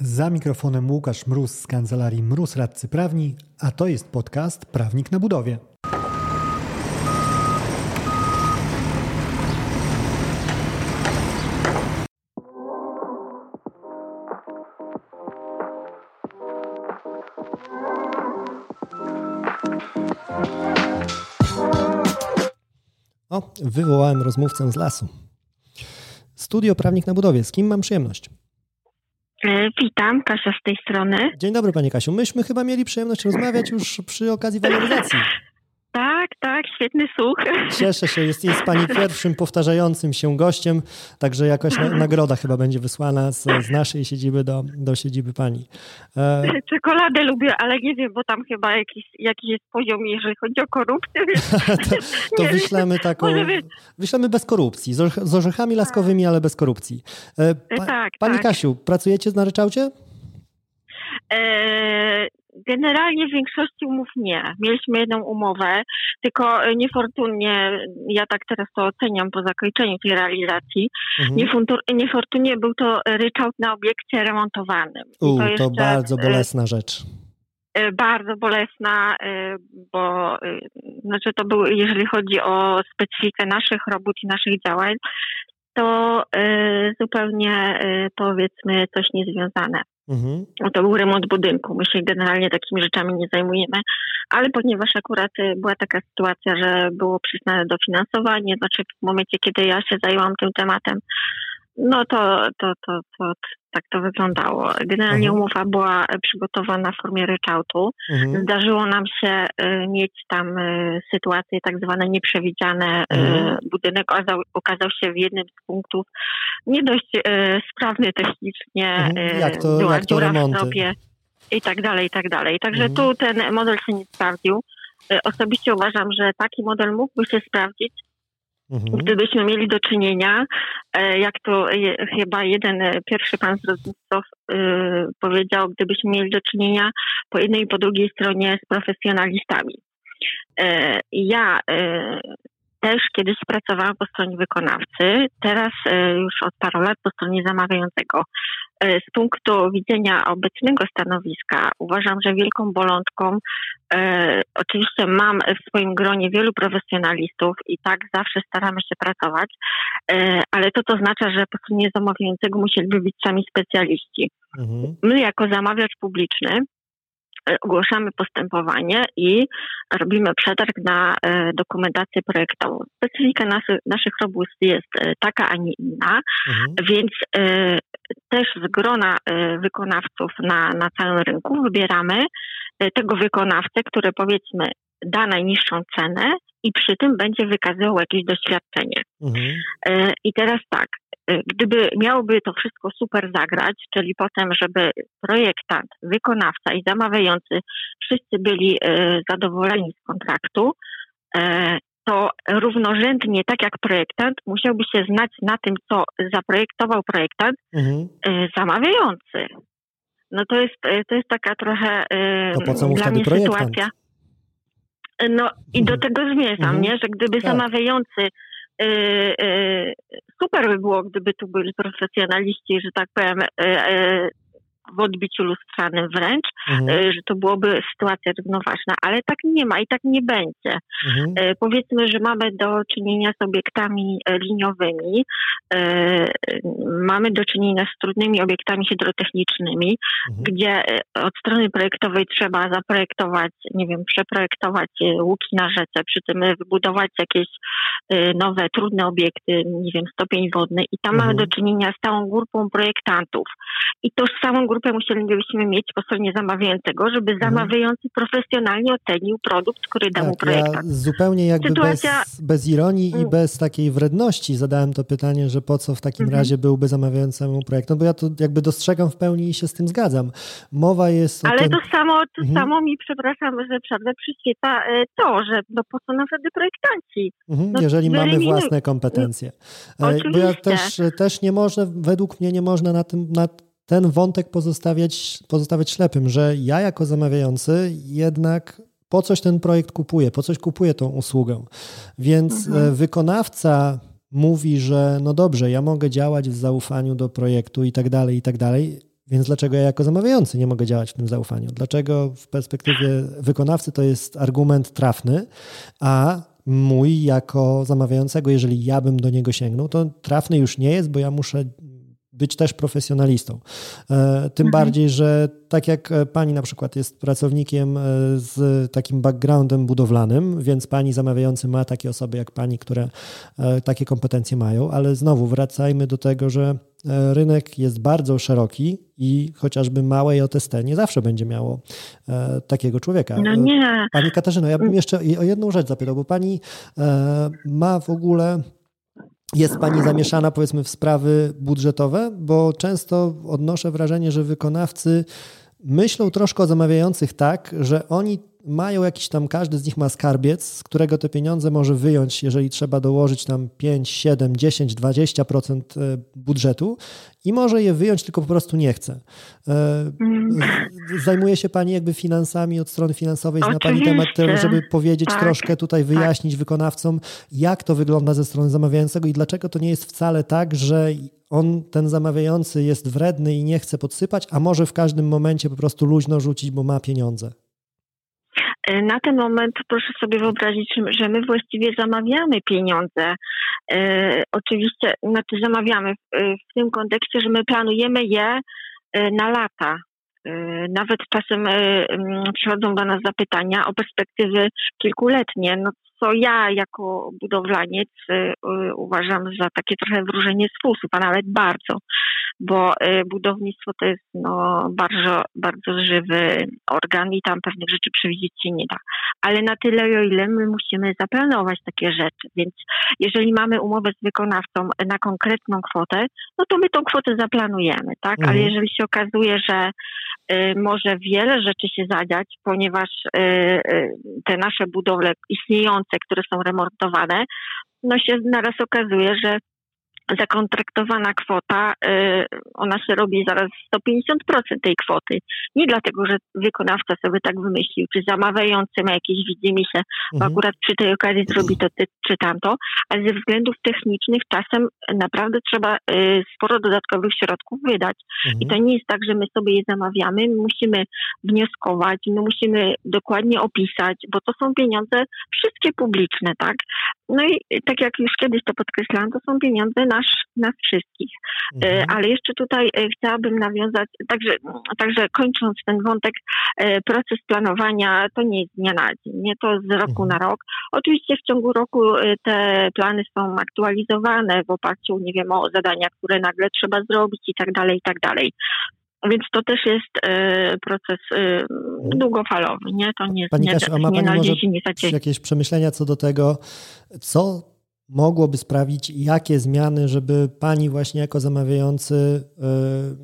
Za mikrofonem Łukasz Mróz z kancelarii Mróz Radcy Prawni, a to jest podcast Prawnik na budowie. O, wywołałem rozmówcę z lasu. Studio Prawnik na budowie. Z kim mam przyjemność? E, witam, Kasia z tej strony. Dzień dobry, Panie Kasiu. Myśmy chyba mieli przyjemność rozmawiać już przy okazji waloryzacji. Tak, tak, świetny słuch. Cieszę się, jest, jest Pani pierwszym powtarzającym się gościem, także jakaś na, nagroda chyba będzie wysłana z, z naszej siedziby do, do siedziby Pani. E... Czekoladę lubię, ale nie wiem, bo tam chyba jakiś, jakiś jest poziom, jeżeli chodzi o korupcję. to, wyślemy taką, wyślemy bez korupcji, z, orzechami laskowymi, ale bez korupcji. E, pa, tak, Pani tak. Kasiu, pracujecie na ryczałcie? E, Generalnie w większości umów nie. Mieliśmy jedną umowę, tylko e, niefortunnie, ja tak teraz to oceniam po zakończeniu tej realizacji, mhm. niefortunnie był to ryczałt na obiekcie remontowanym. U, to, to bardzo bolesna rzecz e, bardzo bolesna, bo znaczy to był, jeżeli chodzi o specyfikę naszych robót i naszych działań, to zupełnie powiedzmy coś niezwiązane. Mhm. No to był remont budynku. My się generalnie takimi rzeczami nie zajmujemy, ale ponieważ akurat y, była taka sytuacja, że było przyznane dofinansowanie, znaczy w momencie, kiedy ja się zajęłam tym tematem, no to, to, to, to, tak to wyglądało. Generalnie mhm. umowa była przygotowana w formie ryczałtu. Mhm. Zdarzyło nam się y, mieć tam y, sytuacje tak zwane nieprzewidziane. Y, mhm. Budynek okazał, okazał, się w jednym z punktów nie dość sprawny technicznie. Mhm. Jak to, była jak to dziura remonty? w stropie i tak dalej, i tak dalej. Także mhm. tu ten model się nie sprawdził. Osobiście uważam, że taki model mógłby się sprawdzić, Mhm. Gdybyśmy mieli do czynienia, e, jak to chyba jeden e, pierwszy pan z rozmówców e, powiedział, gdybyśmy mieli do czynienia po jednej i po drugiej stronie z profesjonalistami. Ja też kiedyś pracowałam po stronie wykonawcy, teraz już od paru lat po stronie zamawiającego. E, z punktu widzenia obecnego stanowiska uważam, że wielką bolączką, e, oczywiście mam w swoim gronie wielu profesjonalistów i tak zawsze staramy się pracować, e, ale to to oznacza, że po stronie zamawiającego musieliby być sami specjaliści. Mhm. My jako zamawiacz publiczny E, ogłaszamy postępowanie i robimy przetarg na e, dokumentację projektową. Specyfika naszych, naszych robót jest e, taka, a nie inna, mhm. więc też z grona wykonawców na, na całym rynku wybieramy tego wykonawcę, który powiedzmy da najniższą cenę i przy tym będzie wykazywał jakieś doświadczenie. Mhm. I teraz tak, gdyby miałoby to wszystko super zagrać, czyli potem, żeby projektant, wykonawca i zamawiający wszyscy byli e, zadowoleni z kontraktu, e, to równorzędnie, tak jak projektant, musiałby się znać na tym, co zaprojektował projektant, mhm. E, zamawiający. No to jest, to jest taka trochę dla mnie sytuacja. No i do tego zmierzam, mhm. nie? że gdyby tak. zamawiający Y, y, super by było, gdyby tu byli profesjonaliści, że tak powiem, y, w odbiciu lustrzanym wręcz, mhm. E, że to byłoby sytuacja równoważna, ale tak nie ma i tak nie będzie. Mhm. E, powiedzmy, że mamy do czynienia z obiektami e, liniowymi, mamy do czynienia z trudnymi obiektami hydrotechnicznymi, mhm. gdzie od strony projektowej trzeba zaprojektować, nie wiem, przeprojektować łuki na rzece, przy tym wybudować jakieś nowe, trudne obiekty, nie wiem, stopień wodny i tam mamy do czynienia z całą grupą projektantów. I tożsamą grupą grupę musielibyśmy mieć po stronie zamawiającego, żeby mhm. zamawiający profesjonalnie ocenił produkt, który dał tak, mu projektant. Ja zupełnie jakby Sytuacja... bez, bez ironii i mm. bez takiej wredności zadałem to pytanie, że po co w takim mhm. razie byłby zamawiającemu projektant, bo ja to jakby dostrzegam w pełni i się z tym zgadzam. Mowa jest Ale to samo, to mhm. samo mi, przepraszam, że przerwę, przyświeca e, to, że no po co nawet projektanci? Mhm, no, jeżeli mamy własne kompetencje. Oczywiście. Bo ja też, też nie można, według mnie nie można na tym, na ten wątek pozostawiać, pozostawiać ślepym, że ja jako zamawiający jednak po coś ten projekt kupuję, po coś kupuję tą usługę. Więc mhm. E, wykonawca mówi, że no dobrze, ja mogę działać w zaufaniu do projektu i tak dalej, i tak dalej. Więc dlaczego ja jako zamawiający nie mogę działać w tym zaufaniu? Dlaczego w perspektywie wykonawcy to jest argument trafny, a mój jako zamawiającego, jeżeli ja bym do niego sięgnął, to trafny już nie jest, bo ja muszę być też profesjonalistą. E, tym mhm. bardziej, że tak jak e, pani na przykład jest pracownikiem e, z takim backgroundem budowlanym, więc pani zamawiający ma takie osoby jak pani, które takie kompetencje mają, ale znowu wracajmy do tego, że rynek jest bardzo szeroki i chociażby małe JST nie zawsze będzie miało takiego człowieka. No nie. Pani Katarzyno, ja bym jeszcze o jedną rzecz zapytał, bo pani ma w ogóle jest Pani zamieszana powiedzmy w sprawy budżetowe? Bo często odnoszę wrażenie, że wykonawcy myślą troszkę o zamawiających tak, że oni mają jakiś tam, każdy z nich ma skarbiec, z którego te pieniądze może wyjąć, jeżeli trzeba dołożyć tam 5, 7, 10, 20% budżetu i może je wyjąć, tylko po prostu nie chce. E, mm. Zajmuje się Pani jakby finansami od strony finansowej, zna Pani temat, żeby powiedzieć tak, troszkę tutaj, tak. wyjaśnić tak. wykonawcom, jak to wygląda ze strony zamawiającego i dlaczego to nie jest wcale tak, że on, ten zamawiający jest wredny i nie chce podsypać, a może w każdym momencie po prostu luźno rzucić, bo ma pieniądze. E, na ten moment proszę sobie wyobrazić, że my właściwie zamawiamy pieniądze. E, oczywiście, znaczy zamawiamy w, w tym kontekście, że my planujemy je e, na lata. E, nawet czasem e, przychodzą do nas zapytania o perspektywy kilkuletnie. No, co ja jako budowlaniec uważam za takie trochę wróżenie z fusów, a nawet bardzo, bo y, budownictwo to jest no, bardzo, bardzo żywy organ i tam pewnych rzeczy przewidzieć się nie da. Ale na tyle, o ile my musimy zaplanować takie rzeczy, więc jeżeli mamy umowę z wykonawcą na konkretną kwotę, no to my tą kwotę zaplanujemy, tak? Mhm. Ale jeżeli się okazuje, że y, może wiele rzeczy się zadziać, ponieważ y, y, te nasze budowle istniejące które są remontowane, no się naraz okazuje, że zakontraktowana kwota, y, ona się robi zaraz 150% tej kwoty. Nie dlatego, że wykonawca sobie tak wymyślił, czy zamawiający ma jakieś widzimy się, bo mhm. akurat przy tej okazji zrobi to czy tamto, ale ze względów technicznych czasem naprawdę trzeba y, sporo dodatkowych środków wydać. Mhm. I to nie jest tak, że my sobie je zamawiamy, my musimy wnioskować, my musimy dokładnie opisać, bo to są pieniądze wszystkie publiczne, tak? No i tak jak już kiedyś to podkreślałam, to są pieniądze nasz, nas wszystkich. E, mhm. Ale jeszcze tutaj e, chciałabym nawiązać, także, także kończąc ten wątek, e, proces planowania to nie jest dnia na dzień, nie to z roku mhm. na rok. Oczywiście w ciągu roku te plany są aktualizowane w oparciu, nie wiem, o zadania, które nagle trzeba zrobić i tak dalej, i tak dalej. Więc to też jest proces długofalowy, nie? To nie, Pani nie, Kasiu, a ma Pani może jakieś przemyślenia co do tego, co mogłoby sprawić, jakie zmiany, żeby pani właśnie jako zamawiający y,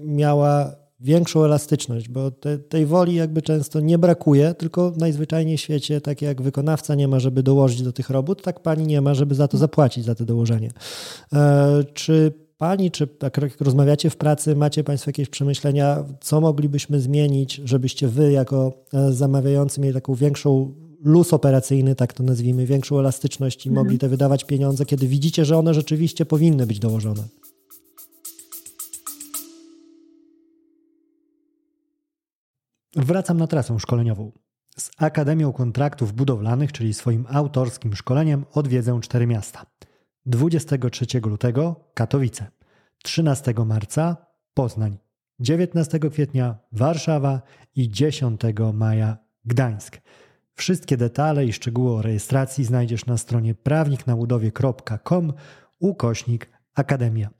miała większą elastyczność, bo te, tej woli jakby często nie brakuje, tylko najzwyczajniej w świecie, tak jak wykonawca nie ma, żeby dołożyć do tych robót, tak pani nie ma, żeby za to zapłacić, za to dołożenie. Czy pani, czy tak jak rozmawiacie w pracy, macie państwo jakieś przemyślenia, co moglibyśmy zmienić, żebyście wy jako e, zamawiający mieli taką większą luz operacyjny, tak to nazwijmy, większą elastyczność i mhm. mogli te wydawać pieniądze, kiedy widzicie, że one rzeczywiście powinny być dołożone. Wracam na trasę szkoleniową. Z Akademią Kontraktów Budowlanych, czyli swoim autorskim szkoleniem, odwiedzę cztery miasta. 23 lutego Katowice, 13 marca Poznań, 19 kwietnia Warszawa i 10 maja Gdańsk. Wszystkie detale i szczegóły o rejestracji znajdziesz na stronie prawniknabudowie.com ukośnik Akademia.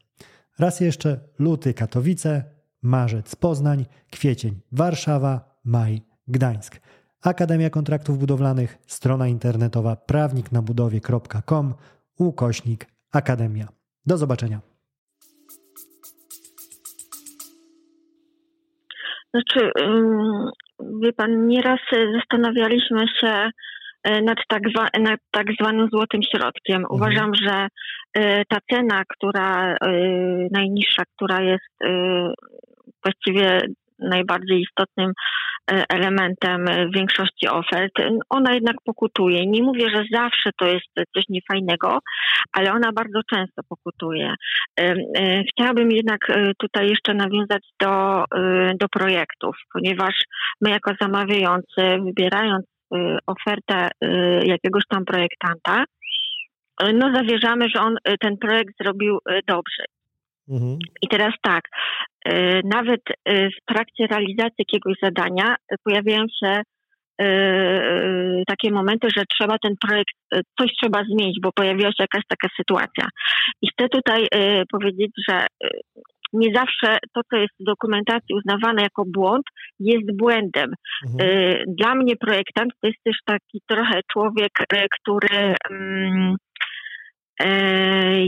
Raz jeszcze luty Katowice, marzec Poznań, kwiecień Warszawa, maj Gdańsk. Akademia Kontraktów Budowlanych, strona internetowa prawniknabudowie.com ukośnik Akademia. Do zobaczenia. Znaczy, wie pan, nieraz zastanawialiśmy się e, nad tak, nad tak zwanym złotym środkiem. Mhm. Uważam, że e, ta cena, która najniższa, która jest właściwie najbardziej istotnym elementem większości ofert. Ona jednak pokutuje. Nie mówię, że zawsze to jest coś niefajnego, ale ona bardzo często pokutuje. Chciałabym jednak tutaj jeszcze nawiązać do, do projektów, ponieważ my jako zamawiający, wybierając ofertę jakiegoś tam projektanta, no zawierzamy, że on ten projekt zrobił dobrze. Mhm. I teraz tak, y, nawet y, w trakcie realizacji jakiegoś zadania pojawiają się y, takie momenty, że trzeba ten projekt, coś trzeba zmienić, bo pojawiła się jakaś taka sytuacja. I chcę tutaj powiedzieć, że nie zawsze to, co jest w dokumentacji uznawane jako błąd, jest błędem. Mhm. Dla mnie projektant to jest też taki trochę człowiek, który mm,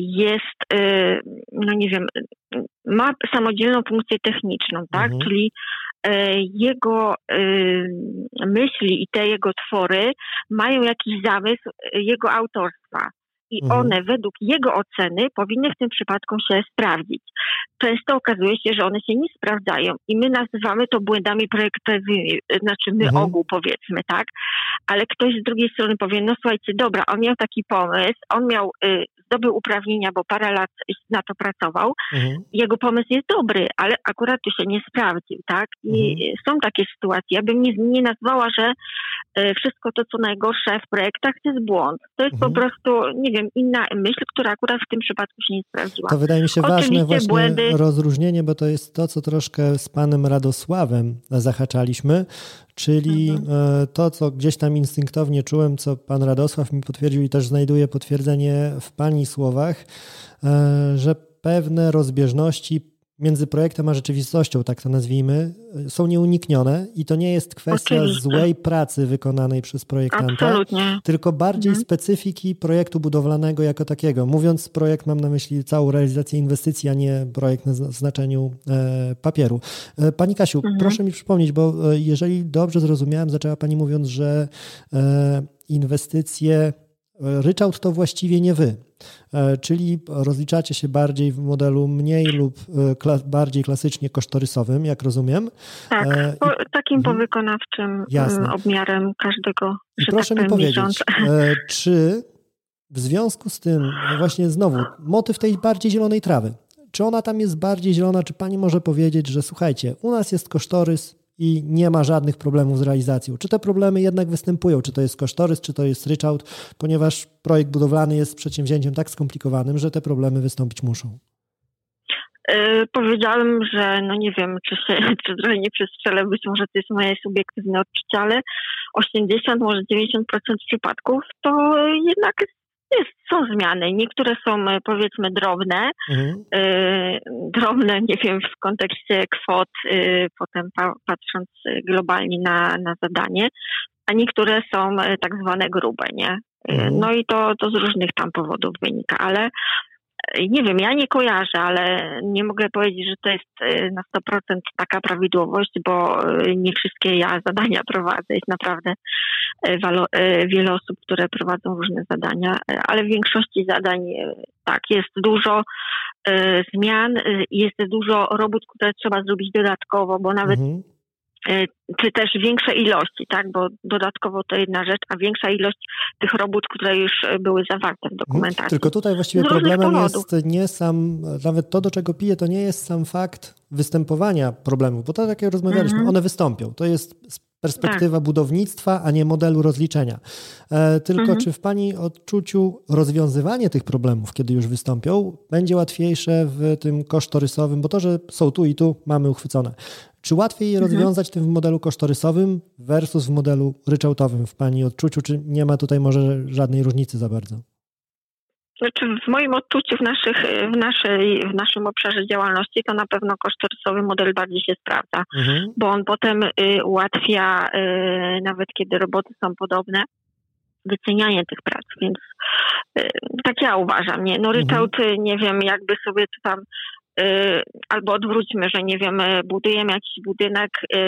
jest, e, no nie wiem, ma samodzielną funkcję techniczną, tak? Mhm. Czyli e, jego myśli i te jego twory mają jakiś zamysł jego autorstwa i mhm. one według jego oceny powinny w tym przypadku się sprawdzić. Często okazuje się, że one się nie sprawdzają i my nazywamy to błędami projektowymi, znaczy my mhm. ogół powiedzmy, tak? Ale ktoś z drugiej strony powie, no słuchajcie, dobra, on miał taki pomysł, on miał, y, zdobył uprawnienia, bo parę lat na to pracował, mhm. jego pomysł jest dobry, ale akurat tu się nie sprawdził, tak? I mhm. są takie sytuacje. Ja bym nie, nie nazwała, że y, wszystko to, co najgorsze w projektach, to jest błąd. To jest po mhm. prostu, nie wiem, inna myśl, która akurat w tym przypadku się nie sprawdziła. To wydaje mi się Oczywiście ważne właśnie błędy... rozróżnienie, bo to jest to, co troszkę z panem Radosławem zahaczaliśmy, czyli mhm. E, to, co gdzieś tam instynktownie czułem, co pan Radosław mi potwierdził i też znajduje potwierdzenie w pani słowach, e, że pewne rozbieżności między projektem a rzeczywistością, tak to nazwijmy, są nieuniknione i to nie jest kwestia Oczywiście. złej pracy wykonanej przez projektanta, Absolutnie. tylko bardziej mhm. specyfiki projektu budowlanego jako takiego. Mówiąc projekt, mam na myśli całą realizację inwestycji, a nie projekt na znaczeniu e, papieru. E, pani Kasiu, mhm. proszę mi przypomnieć, bo e, jeżeli dobrze zrozumiałem, zaczęła Pani mówiąc, że inwestycje Ryczałt to właściwie nie wy, e, czyli rozliczacie się bardziej w modelu mniej lub e, bardziej klasycznie kosztorysowym, jak rozumiem. Tak, e, po, takim mhm. powykonawczym Jasne. obmiarem każdego. I proszę tak mi powiedzieć, miesiąc. czy w związku z tym, właśnie znowu, motyw tej bardziej zielonej trawy, czy ona tam jest bardziej zielona, czy pani może powiedzieć, że słuchajcie, u nas jest kosztorys i nie ma żadnych problemów z realizacją. Czy te problemy jednak występują? Czy to jest kosztorys, czy to jest ryczałt, ponieważ projekt budowlany jest przedsięwzięciem tak skomplikowanym, że te problemy wystąpić muszą? Yy, powiedziałem, że no nie wiem, czy się czy trochę nie przestrzelę, być może to jest moje subiektywne odczucie, ale 80, może 90% przypadków to jednak jest, są zmiany. Niektóre są e, powiedzmy drobne, mhm. y, drobne, nie wiem, w kontekście kwot, y, potem pa, patrząc globalnie na, na zadanie, a niektóre są tak zwane grube, nie? Mhm. No i to, to z różnych tam powodów wynika, ale nie wiem, ja nie kojarzę, ale nie mogę powiedzieć, że to jest y, na 100% taka prawidłowość, bo y, nie wszystkie ja zadania prowadzę. Jest naprawdę y, wiele osób, które prowadzą różne zadania, ale w większości zadań tak, jest dużo zmian, jest dużo robót, które trzeba zrobić dodatkowo, bo nawet mhm E, czy też większe ilości, tak? Bo dodatkowo to jedna rzecz, a większa ilość tych robót, które już były zawarte w dokumentacji. Tylko tutaj właściwie problemem jest nie sam, nawet to, do czego piję, to nie jest sam fakt występowania problemów, bo to tak jak rozmawialiśmy, mhm. one wystąpią. To jest perspektywa tak. budownictwa, a nie modelu rozliczenia. E, tylko mhm. czy w Pani odczuciu rozwiązywanie tych problemów, kiedy już wystąpią, będzie łatwiejsze w tym kosztorysowym, bo to, że są tu i tu, mamy uchwycone. Czy łatwiej je mhm. rozwiązać tym w modelu kosztorysowym versus w modelu ryczałtowym w Pani odczuciu, czy nie ma tutaj może żadnej różnicy za bardzo? Znaczy w moim odczuciu w, naszych, w, naszej, w naszym obszarze działalności to na pewno kosztorysowy model bardziej się sprawdza, mhm. bo on potem y, ułatwia, y, nawet kiedy roboty są podobne, wycenianie tych prac, więc y, tak ja uważam. Nie? No ryczałt, mhm. nie wiem, jakby sobie tu tam albo odwróćmy, że nie wiem, budujemy jakiś budynek y,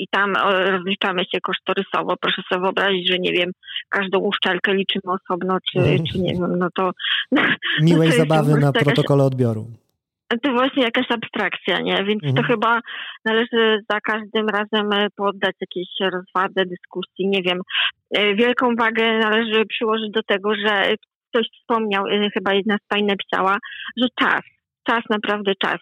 i tam rozliczamy się kosztorysowo. Proszę sobie wyobrazić, że nie wiem, każdą uszczelkę liczymy osobno, czy, mhm. czy nie wiem, no to... Miłej no to zabawy na protokole odbioru. to właśnie jakaś abstrakcja, nie? Więc mhm. to chyba należy za każdym razem e, poddać jakiejś rozwadze, dyskusji, nie wiem. E, wielką wagę należy przyłożyć do tego, że ktoś wspomniał, e, chyba jedna z pani napisała, że czas czas, naprawdę czas.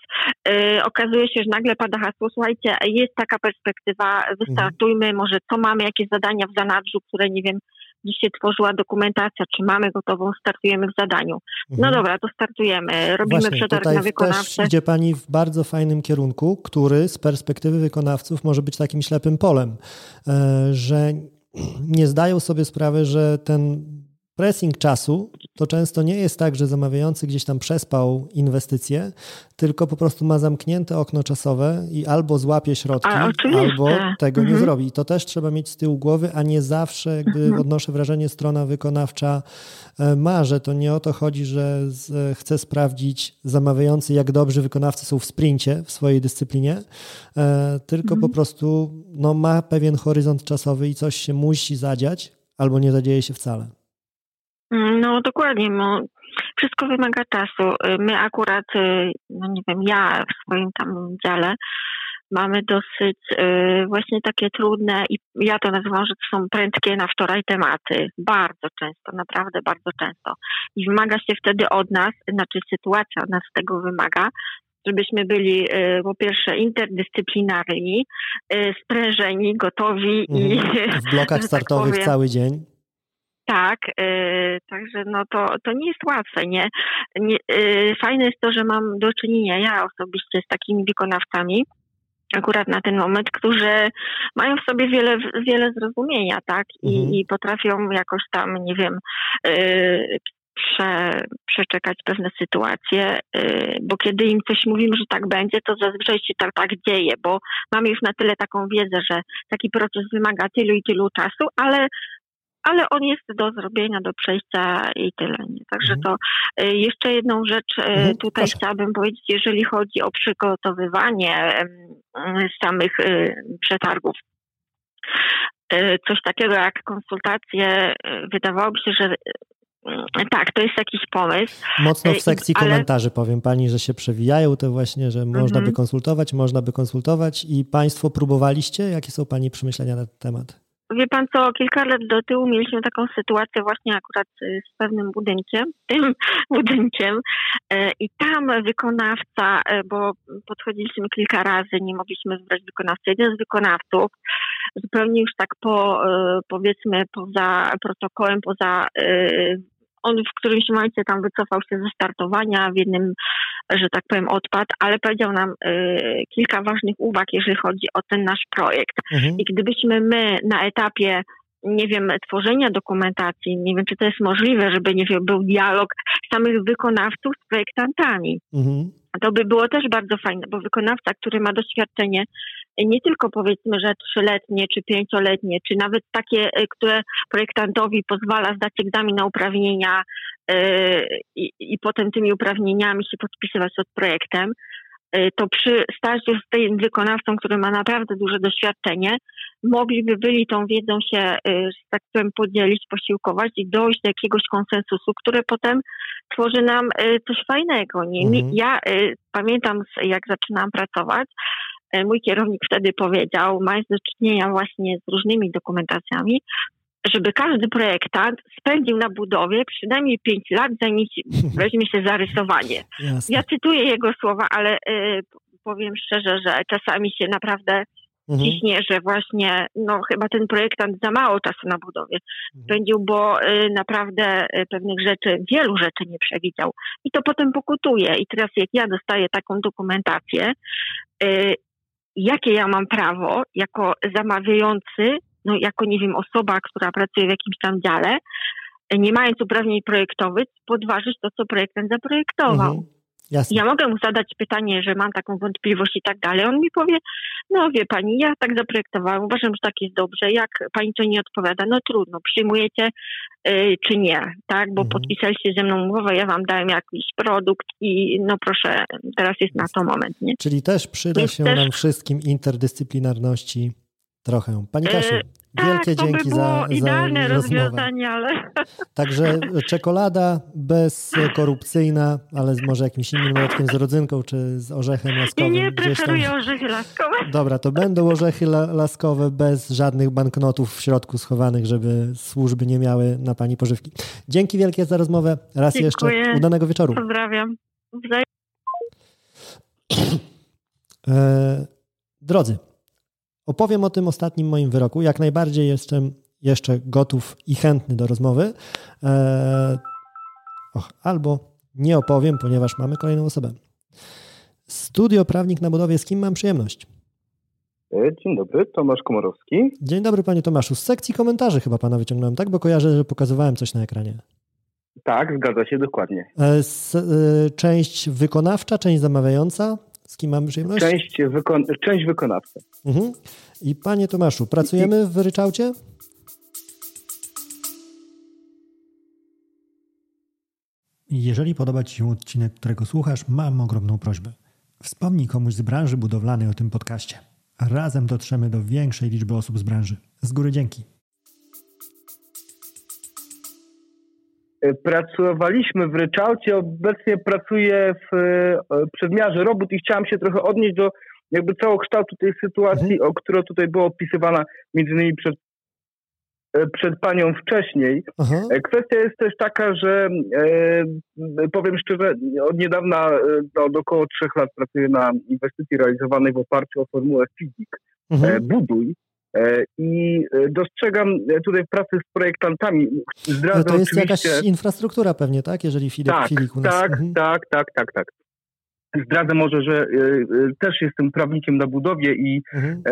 Yy, okazuje się, że nagle pada hasło, słuchajcie, jest taka perspektywa, wystartujmy, mhm. może co mamy, jakieś zadania w zanadrzu, które nie wiem, dziś się tworzyła dokumentacja, czy mamy gotową, startujemy w zadaniu. No mhm. dobra, to startujemy, robimy Właśnie, przetarg na wykonawcę. Też idzie Pani w bardzo fajnym kierunku, który z perspektywy wykonawców może być takim ślepym polem, e, że nie zdają sobie sprawy, że ten pressing czasu to często nie jest tak, że zamawiający gdzieś tam przespał inwestycje, tylko po prostu ma zamknięte okno czasowe i albo złapie środki, albo tego mhm. nie zrobi. I to też trzeba mieć z tyłu głowy, a nie zawsze, jakby mhm. odnoszę wrażenie, strona wykonawcza e, ma, że to nie o to chodzi, że chce sprawdzić zamawiający, jak dobrzy wykonawcy są w sprincie w swojej dyscyplinie, e, tylko mhm. po prostu no, ma pewien horyzont czasowy i coś się musi zadziać, albo nie zadzieje się wcale. No dokładnie, no, wszystko wymaga czasu. Y, my akurat, y, no nie wiem, ja w swoim tam dziale mamy dosyć y, właśnie takie trudne i ja to nazywam, że to są prędkie na wczoraj tematy. Bardzo często, naprawdę bardzo często. I wymaga się wtedy od nas, znaczy sytuacja od nas tego wymaga, żebyśmy byli po pierwsze interdyscyplinarni, sprężeni, gotowi i mhm. w blokach tak startowych powiem, cały dzień. Tak, yy, także no to, to nie jest łatwe, nie? nie yy, fajne jest to, że mam do czynienia ja osobiście z takimi wykonawcami, akurat na ten moment, którzy mają w sobie wiele, wiele zrozumienia, tak? I, mhm. i potrafią jakoś tam, nie wiem, yy, prze, przeczekać pewne sytuacje, yy, bo kiedy im coś mówimy, że tak będzie, to zazwyczaj się tak, tak dzieje, bo mamy już na tyle taką wiedzę, że taki proces wymaga tylu i tylu czasu, ale ale on jest do zrobienia, do przejścia i tyle. Nie? Także mhm. to y, jeszcze jedną rzecz y, mhm, tutaj proszę. chciałabym powiedzieć, jeżeli chodzi o przygotowywanie samych y, przetargów. Coś takiego jak konsultacje, wydawałoby się, że tak, to jest jakiś pomysł. Mocno w sekcji ale... komentarzy powiem Pani, że się przewijają te właśnie, że można mhm. by konsultować, można by konsultować i Państwo próbowaliście? Jakie są Pani przemyślenia na ten temat? Wie pan co, kilka lat do tyłu mieliśmy taką sytuację właśnie akurat y, z pewnym budynkiem, tym budynkiem e, i tam wykonawca, e, bo podchodziliśmy kilka razy, nie mogliśmy wybrać wykonawcy. Jeden z wykonawców zupełnie już tak po, powiedzmy poza protokołem, poza on w którymś momencie tam wycofał się ze startowania, w jednym, że tak powiem, odpadł, ale powiedział nam y, kilka ważnych uwag, jeżeli chodzi o ten nasz projekt. Mhm. I gdybyśmy my na etapie nie wiem, tworzenia dokumentacji, nie wiem, czy to jest możliwe, żeby, nie wiem, był dialog samych wykonawców z projektantami. Mhm. To by było też bardzo fajne, bo wykonawca, który ma doświadczenie nie tylko powiedzmy, że trzyletnie czy pięcioletnie, czy nawet takie, e, które projektantowi pozwala zdać egzamin na uprawnienia yy, i, i potem tymi uprawnieniami się podpisywać pod projektem, yy, to przy starciu z tym wykonawcą, który ma naprawdę duże doświadczenie, mogliby byli tą wiedzą się, yy, tak powiem, podzielić, posiłkować i dojść do jakiegoś konsensusu, które potem tworzy nam coś fajnego. Nie? Mhm. Ja pamiętam, jak zaczynałam pracować, E, mój kierownik wtedy powiedział, mając do czynienia właśnie z różnymi dokumentacjami, żeby każdy projektant spędził na budowie przynajmniej 5 lat, zanim weźmie się za rysowanie. Jasne. Ja cytuję jego słowa, ale y, powiem szczerze, że czasami się naprawdę mhm. ciśnie, że właśnie no, chyba ten projektant za mało czasu na budowie mhm. spędził, bo y, naprawdę y, pewnych rzeczy, wielu rzeczy nie przewidział. I to potem pokutuje. I teraz jak ja dostaję taką dokumentację jakie ja mam prawo jako zamawiający, no jako, nie wiem, osoba, która pracuje w jakimś tam dziale, nie mając uprawnień projektowych, podważyć to, co projektant zaprojektował. Mhm. Jasne. Ja mogę mu zadać pytanie, że mam taką wątpliwość i tak dalej. On mi powie, no wie pani, ja tak zaprojektowałam, uważam, że tak jest dobrze. Jak pani to nie odpowiada, no trudno, przyjmujecie yy, czy nie, tak? Bo mhm. podpisaliście ze mną umowę, ja wam dałem jakiś produkt i no proszę, teraz jest na to moment, nie? Czyli też przyda jest się też... nam wszystkim interdyscyplinarności trochę. Pani Kasiu, Wielkie tak, dzięki by za, idealne za rozwiązanie, ale... Także czekolada bezkorupcyjna, ale może jakimś innym dodatkiem z rodzynką czy z orzechem laskowym. Nie, nie, preferuję orzechy laskowe. Dobra, to będą orzechy la laskowe bez żadnych banknotów w środku schowanych, żeby służby nie miały na pani pożywki. Dzięki wielkie za rozmowę. Raz Dziękuję. jeszcze udanego wieczoru. Pozdrawiam. Wzaj e, drodzy, Opowiem o tym ostatnim moim wyroku. Jak najbardziej jestem jeszcze gotów i chętny do rozmowy. Eee, och, albo nie opowiem, ponieważ mamy kolejną osobę. Studio Prawnik na Budowie, z kim mam przyjemność? E, dzień dobry, Tomasz Komorowski. Dzień dobry, panie Tomaszu. Z sekcji komentarzy chyba pana wyciągnąłem, tak? Bo kojarzę, że pokazywałem coś na ekranie. Tak, zgadza się dokładnie. E, e, część wykonawcza, część zamawiająca. Z kim mamy przyjemność? Część, wykon część wykonawca. Mhm. I panie Tomaszu, pracujemy w ryczałcie? Jeżeli podoba Ci się odcinek, którego słuchasz, mam ogromną prośbę. Wspomnij komuś z branży budowlanej o tym podcaście. Razem dotrzemy do większej liczby osób z branży. Z góry dzięki. Pracowaliśmy w ryczałcie, obecnie pracuję w e, przedmiarze robót i chciałem się trochę odnieść do jakby całokształtu tej sytuacji, mhm. o która tutaj była opisywana między innymi przed, e, przed panią wcześniej. Aha. Kwestia jest też taka, że e, powiem szczerze, od niedawna, no, od około trzech lat pracuję na inwestycji realizowanej w oparciu o formułę FIDIC, mhm. e, Buduj. E, I e, dostrzegam e, tutaj w pracy z projektantami. Zdradzę no to jest oczywiście... jakaś infrastruktura pewnie, tak? Jeżeli FIDIC, tak, FIDIC u nas... Tak, mhm. tak, tak, tak, tak. Zdradzę może, że też jestem prawnikiem na budowie i mhm.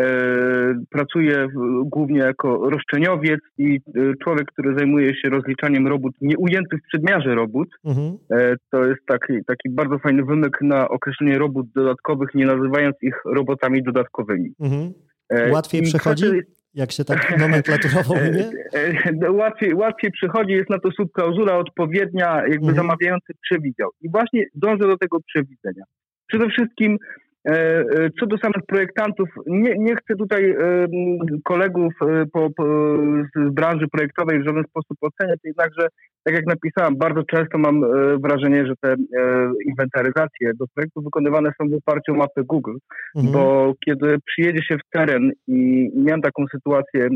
pracuję głównie jako roszczeniowiec i człowiek, który zajmuje się rozliczaniem robót nieujętych w przedmiarze robót. Mhm. to jest taki, taki bardzo fajny wymyk na określenie robót dodatkowych, nie nazywając ich robotami dodatkowymi. Mhm. E, łatwiej I przychodzi? Jak się tak nomenklaturowo mówi? E, no, łatwiej, łatwiej przychodzi, jest na to subklauzula odpowiednia, jakby mhm. zamawiający przewidział. I właśnie dążę do tego przewidzenia. Przede wszystkim E, e, co do samych projektantów, nie, nie chcę tutaj kolegów e, po, po, z branży projektowej w żaden sposób oceniać, jednakże, tak jak napisałem, bardzo często mam wrażenie, że te inwentaryzacje do projektów wykonywane są w oparciu o mapy Google, mhm. bo kiedy przyjedzie się w teren i miałem taką sytuację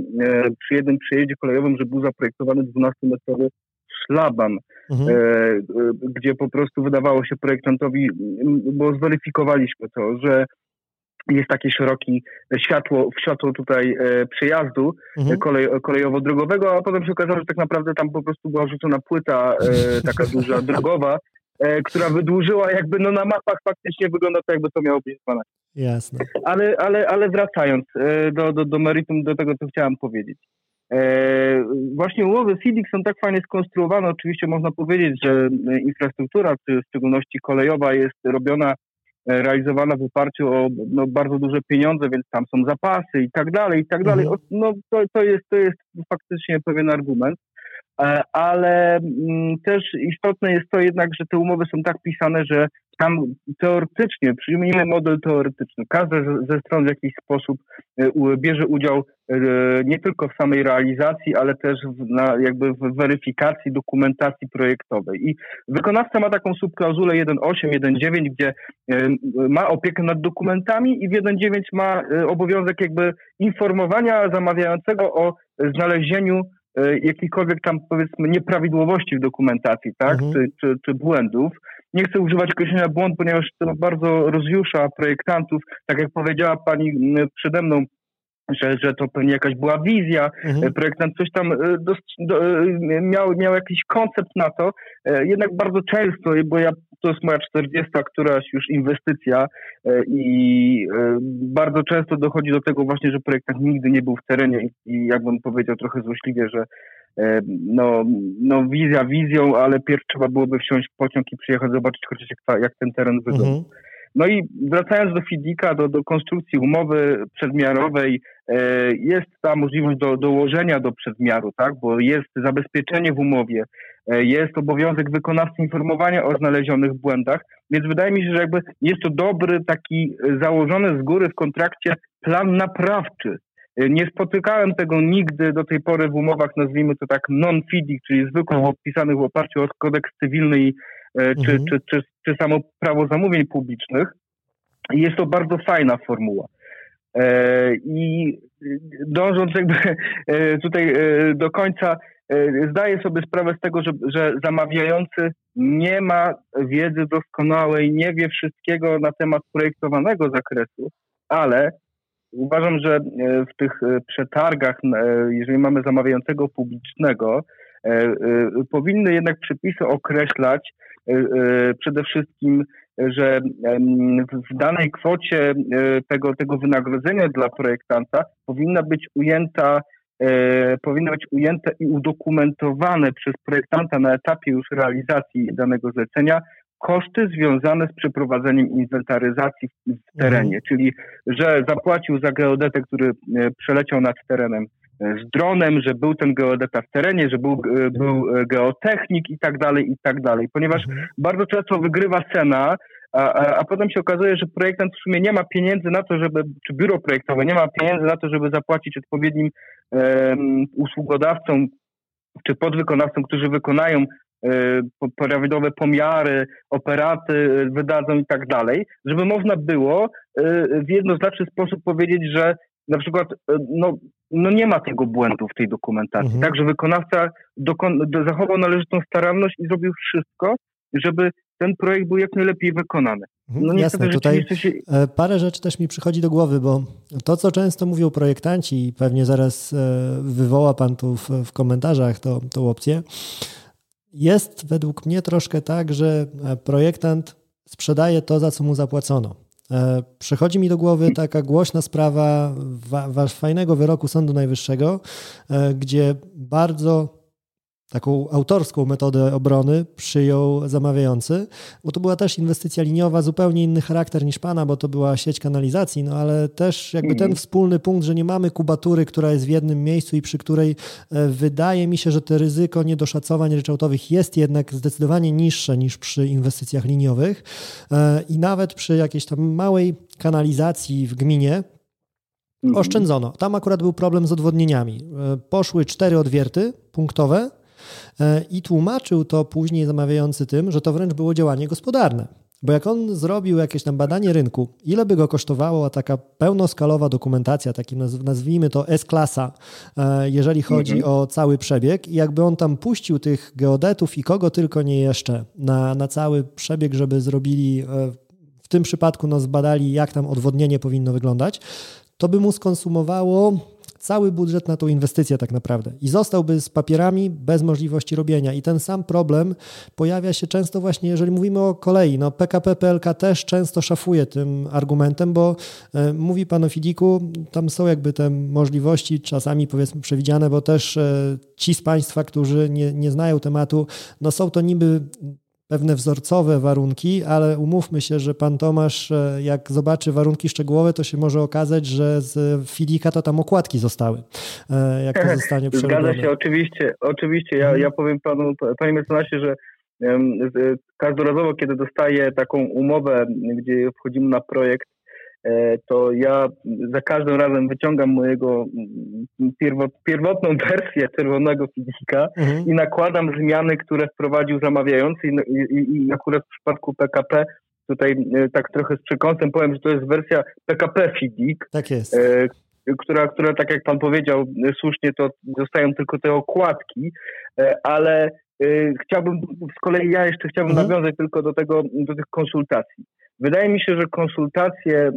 przy jednym przejeździe kolejowym, że był zaprojektowany 12-metrowy szlaban, mhm. e, e, gdzie po prostu wydawało się projektantowi, bo zweryfikowaliśmy to, że jest takie szerokie światło, światło tutaj e, przejazdu mhm. kolej, kolejowo-drogowego, a potem się okazało, że tak naprawdę tam po prostu była rzucona płyta e, taka duża, drogowa, e, która wydłużyła jakby, no na mapach faktycznie wygląda to jakby to miało być 12. Jasne. Ale, ale, ale wracając e, do, do, do meritum, do tego, co chciałem powiedzieć. E, właśnie umowy FIDIC są tak fajnie skonstruowane. Oczywiście można powiedzieć, że infrastruktura, w szczególności kolejowa, jest robiona, e, realizowana w oparciu o no, bardzo duże pieniądze, więc tam są zapasy i tak dalej, i tak dalej. Mhm. No, to, to, jest, to jest faktycznie pewien argument. E, ale mm, też istotne jest to jednak, że te umowy są tak pisane, że tam teoretycznie, przyjmijmy model teoretyczny, każda ze stron w jakiś sposób e, bierze udział e, nie tylko w samej realizacji, ale też w, na, jakby w weryfikacji dokumentacji projektowej. I wykonawca ma taką subklauzulę 1.8, 1.9, gdzie ma opiekę nad dokumentami i w 1.9 ma obowiązek jakby informowania zamawiającego o znalezieniu jakichkolwiek tam powiedzmy nieprawidłowości w dokumentacji, tak, mhm. czy, czy, czy, błędów. Nie chcę używać określenia błąd, ponieważ to bardzo rozjusza projektantów. Tak jak powiedziała pani przede mną, że, że to pewnie jakaś była wizja, mhm. E, projektant coś tam e, do, do, miał, miał jakiś koncept na to. Jednak bardzo często, bo ja to jest moja 40 któraś już inwestycja i bardzo często dochodzi do tego właśnie, że projektant nigdy nie był w terenie i jakbym powiedział trochę złośliwie, że no, no wizja wizją, ale pierw trzeba byłoby wsiąść w pociąg i przyjechać zobaczyć chociaż jak, jak ten teren wygląda. Mhm. No i wracając do FIDIKA, do, do konstrukcji umowy przedmiarowej, e, jest ta możliwość do dołożenia do przedmiaru, tak, bo jest zabezpieczenie w umowie, e, jest obowiązek wykonawcy informowania o znalezionych błędach, więc wydaje mi się, że jakby jest to dobry taki założony z góry w kontrakcie plan naprawczy, Nie spotykałem tego nigdy do tej pory w umowach, nazwijmy to tak non-FIDIC, czyli zwykłych opisanych w oparciu o kodeks cywilny mhm. Czy, czy, czy, czy samo prawo zamówień publicznych. Jest to bardzo fajna formuła. I dążąc jakby tutaj do końca, zdaję sobie sprawę z tego, że, że zamawiający nie ma wiedzy doskonałej, nie wie wszystkiego na temat projektowanego zakresu, ale uważam, że e, w tych e, przetargach, e, jeżeli mamy zamawiającego publicznego, powinny jednak przepisy określać przede wszystkim, że w danej kwocie tego, tego wynagrodzenia dla projektanta powinna być ujęta powinny być ujęte i udokumentowane przez projektanta na etapie już realizacji danego zlecenia koszty związane z przeprowadzeniem inwentaryzacji w terenie, mhm. czyli że zapłacił za geodetę, który e, przeleciał nad terenem e, z dronem, że był ten geodeta w terenie, że był, e, był geotechnik i tak dalej, i tak dalej. Ponieważ mhm. bardzo często wygrywa cena, a, a, a, potem się okazuje, że projektant w sumie nie ma pieniędzy na to, żeby, czy biuro projektowe nie ma pieniędzy na to, żeby zapłacić odpowiednim um, usługodawcom czy podwykonawcom, którzy wykonają prawidłowe pomiary, operaty wydadzą i tak dalej, żeby można było w jednoznaczny sposób powiedzieć, że na przykład no, no nie ma tego błędu w tej dokumentacji, mhm. tak, że wykonawca dokon- zachował należytą staranność i zrobił wszystko, żeby ten projekt był jak najlepiej wykonany. Mhm, no Jasne, tutaj się... E, parę rzeczy też mi przychodzi do głowy, bo to, co często mówią projektanci i pewnie zaraz e, wywoła Pan tu w, w komentarzach to, tą opcję, jest według mnie troszkę tak, że e, projektant sprzedaje to, za co mu zapłacono. E, przychodzi mi do głowy taka głośna sprawa fajnego wyroku Sądu Najwyższego, e, gdzie bardzo taką autorską metodę obrony przyjął zamawiający, bo to była też inwestycja liniowa, zupełnie inny charakter niż pana, bo to była sieć kanalizacji, no ale też jakby ten mhm. wspólny punkt, że nie mamy kubatury, która jest w jednym miejscu i przy której e, wydaje mi się, że to ryzyko niedoszacowań ryczałtowych jest jednak zdecydowanie niższe niż przy inwestycjach liniowych e, i nawet przy jakiejś tam małej kanalizacji w gminie, mhm. oszczędzono. Tam akurat był problem z odwodnieniami. E, poszły cztery odwierty punktowe, i tłumaczył to później zamawiający tym, że to wręcz było działanie gospodarne. Bo jak on zrobił jakieś tam badanie rynku, ile by go kosztowała taka pełnoskalowa dokumentacja, takim nazwijmy to S-klasa, e, jeżeli chodzi mhm. o cały przebieg, i jakby on tam puścił tych geodetów i kogo tylko nie jeszcze na, na cały przebieg, żeby zrobili, e, w tym przypadku no, zbadali, jak tam odwodnienie powinno wyglądać, to by mu skonsumowało cały budżet na tą inwestycję tak naprawdę i zostałby z papierami bez możliwości robienia. I ten sam problem pojawia się często właśnie, jeżeli mówimy o kolei. No PKP PLK też często szafuje tym argumentem, bo e, mówi pan o Fidiku, tam są jakby te możliwości czasami powiedzmy przewidziane, bo też e, ci z Państwa, którzy nie, nie znają tematu, no są to niby pewne wzorcowe warunki, ale umówmy się, że pan Tomasz, e, jak zobaczy warunki szczegółowe, to się może okazać, że z Filika to tam okładki zostały, e, jak to zostanie przerobione. Zgadza się, oczywiście, oczywiście. Ja, mhm. ja powiem panu, panie mecenasie, że każdorazowo, kiedy dostaję taką umowę, gdzie wchodzimy na projekt, E, to ja za każdym razem wyciągam mojego mm, pierwot, pierwotną wersję czerwonego fizika mhm. i nakładam zmiany, które wprowadził zamawiający i, i, i akurat w przypadku PKP tutaj e, tak trochę z przekąsem powiem, że to jest wersja PKP FIDIC. Tak jest. E, która, która, tak jak pan powiedział, słusznie to dostają tylko te okładki, e, ale e, chciałbym, z kolei ja jeszcze chciałbym mhm. nawiązać tylko do tego, do tych konsultacji. Wydaje mi się, że konsultacje e,